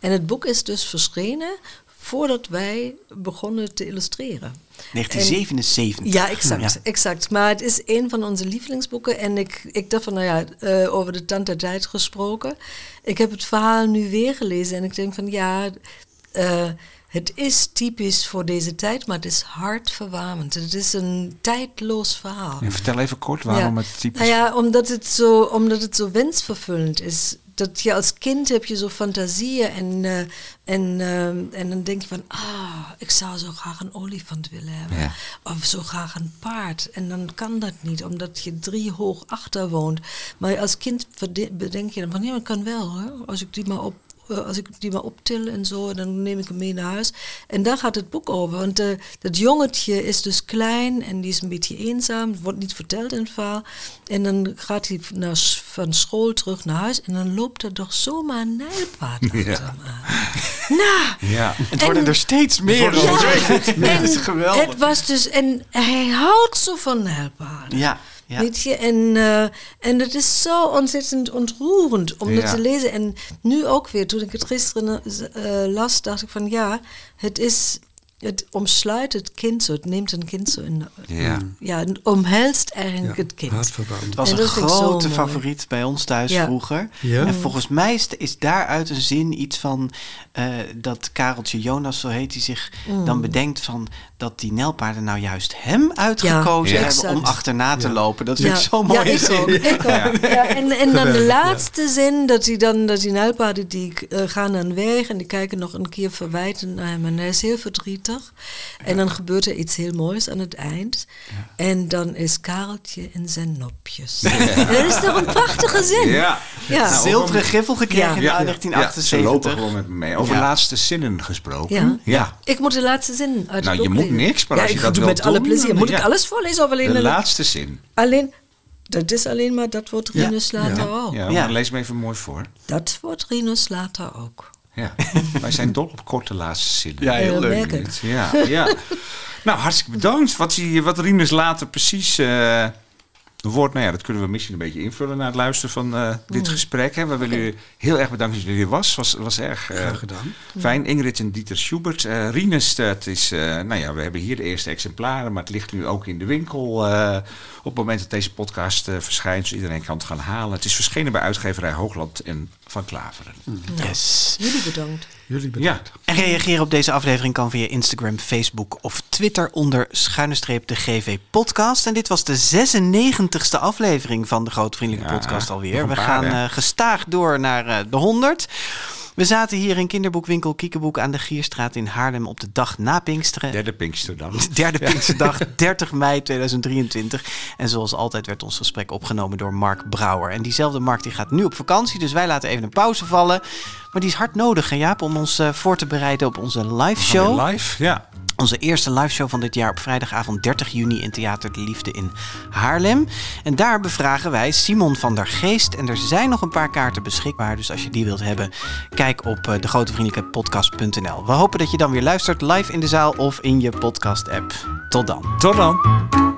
En het boek is dus verschenen voordat wij begonnen te illustreren. 1977. Ja, exact, Ja. exact. Maar het is een van onze lievelingsboeken. En ik, ik dacht van, nou ja, eh, over de tand der tijd gesproken. Ik heb het verhaal nu weer gelezen en ik denk van, ja, eh, het is typisch voor deze tijd, maar het is hartverwarmend. Het is een tijdloos verhaal. En vertel even kort waarom Ja. het typisch... Nou ja, omdat het, zo, omdat het zo wensvervullend is. Dat je als kind heb je zo fantasieën en, eh, en, eh, en dan denk je van, ah, ik zou zo graag een olifant willen hebben. Ja. Of zo graag een paard. En dan kan dat niet, omdat je drie hoog achter woont. Maar als kind bedenk je dan van, ja, maar kan wel hoor. Als ik die maar op, als ik die maar optil en zo, dan neem ik hem mee naar huis. En daar gaat het boek over. Want eh, dat jongetje is dus klein en die is een beetje eenzaam. Het wordt niet verteld in het verhaal. En dan gaat hij naar, van school terug naar huis en dan loopt er toch zomaar een nijlpaard achter Ja. hem aan. Nou, Ja. Het worden En- er steeds meer. ja, Ja, dat is en geweldig. het was dus, en hij houdt zo van nijlpaarden. Ja, ja. Weet je, en, eh, en het is zo ontzettend ontroerend om dat te lezen. En nu ook weer, toen ik het gisteren eh, las, dacht ik van ja, het is, het omsluit het kind zo, het neemt een kind zo in, de- Ja. ja, het omhelst eigenlijk Ja, het kind. Het was En een grote mooi. favoriet bij ons thuis Ja. vroeger. Ja. En volgens mij is, is daaruit een zin iets van eh, dat Kareltje Jonas, zo heet hij zich, Mm. dan bedenkt van dat die nelpaarden nou juist hem uitgekozen Ja, hebben exact. om achterna te lopen. Dat vind ik zo mooi. Ja, ik zin. ook. Ik ook. Ja, en, en dan de laatste zin, dat die dan, dat die nijlpaarden die eh, gaan dan weg en die kijken nog een keer verwijtend naar hem en hij is heel verdrietig. En dan gebeurt er iets heel moois aan het eind. En dan is Kareltje in zijn nopjes. Dat is toch een prachtige zin? Ja. Ja. Nou, Zilveren griffel gekregen Ja. in Ja. 1978. Ja, ze lopen gewoon met me mee. Over Ja. laatste zinnen gesproken. Ja. ja. Ik moet de laatste zin uit Nou, je moet lezen. niks, maar ja, als je ik dat doe wil met alle doen, plezier. Moet ik alles voorlezen of alleen... De laatste zin. alleen dat is alleen maar, dat wordt Ja. Rinus later Ja. ook. Ja, lees me even mooi voor. Dat wordt Rinus later ook. Ja. Wij zijn dol op korte laatste zinnen. Ja, heel leuk. Ja, ja. nou, hartstikke bedankt. Wat, die, wat Rinus later precies eh wordt, nou ja, dat kunnen we misschien een beetje invullen na het luisteren van eh, dit gesprek. Hè. We willen u heel erg bedanken dat jullie er was. was. was erg eh, Graag gedaan. fijn. Ingrid en Dieter Schubert. Eh dat is, eh, nou ja, we hebben hier de eerste exemplaren, maar het ligt nu ook in de winkel eh, op het moment dat deze podcast eh, verschijnt, dus iedereen kan het gaan halen. Het is verschenen bij uitgeverij Hoogland en Van Klaveren. Yes. Jullie bedankt. Jullie bedankt. Ja, En reageren op deze aflevering kan via Instagram, Facebook of Twitter onder schuine streep de GV podcast. En dit was de 96ste aflevering van de Grote Vriendelijke Ja, Podcast alweer. We paar, gaan eh, gestaag door naar eh, de 100. We zaten hier in kinderboekwinkel Kiekeboek aan de Gierstraat in Haarlem op de dag na Pinksteren. derde Pinksterdag. Derde Pinksterdag, 30 mei 2023. En zoals altijd werd ons gesprek opgenomen door Mark Brouwer. En diezelfde Mark die gaat nu op vakantie, dus wij laten even een pauze vallen. Maar die is hard nodig, hè Jaap, om ons eh, voor te bereiden op onze live show. Live, ja. Onze eerste live show van dit jaar op vrijdagavond 30 juni in Theater de Liefde in Haarlem. En daar bevragen wij Simon van der Geest. En er zijn nog een paar kaarten beschikbaar. Dus als je die wilt hebben, kijk op eh, degrotevriendelijkepodcast.nl. We hopen dat je dan weer luistert live in de zaal of in je podcast app. Tot dan. Tot dan.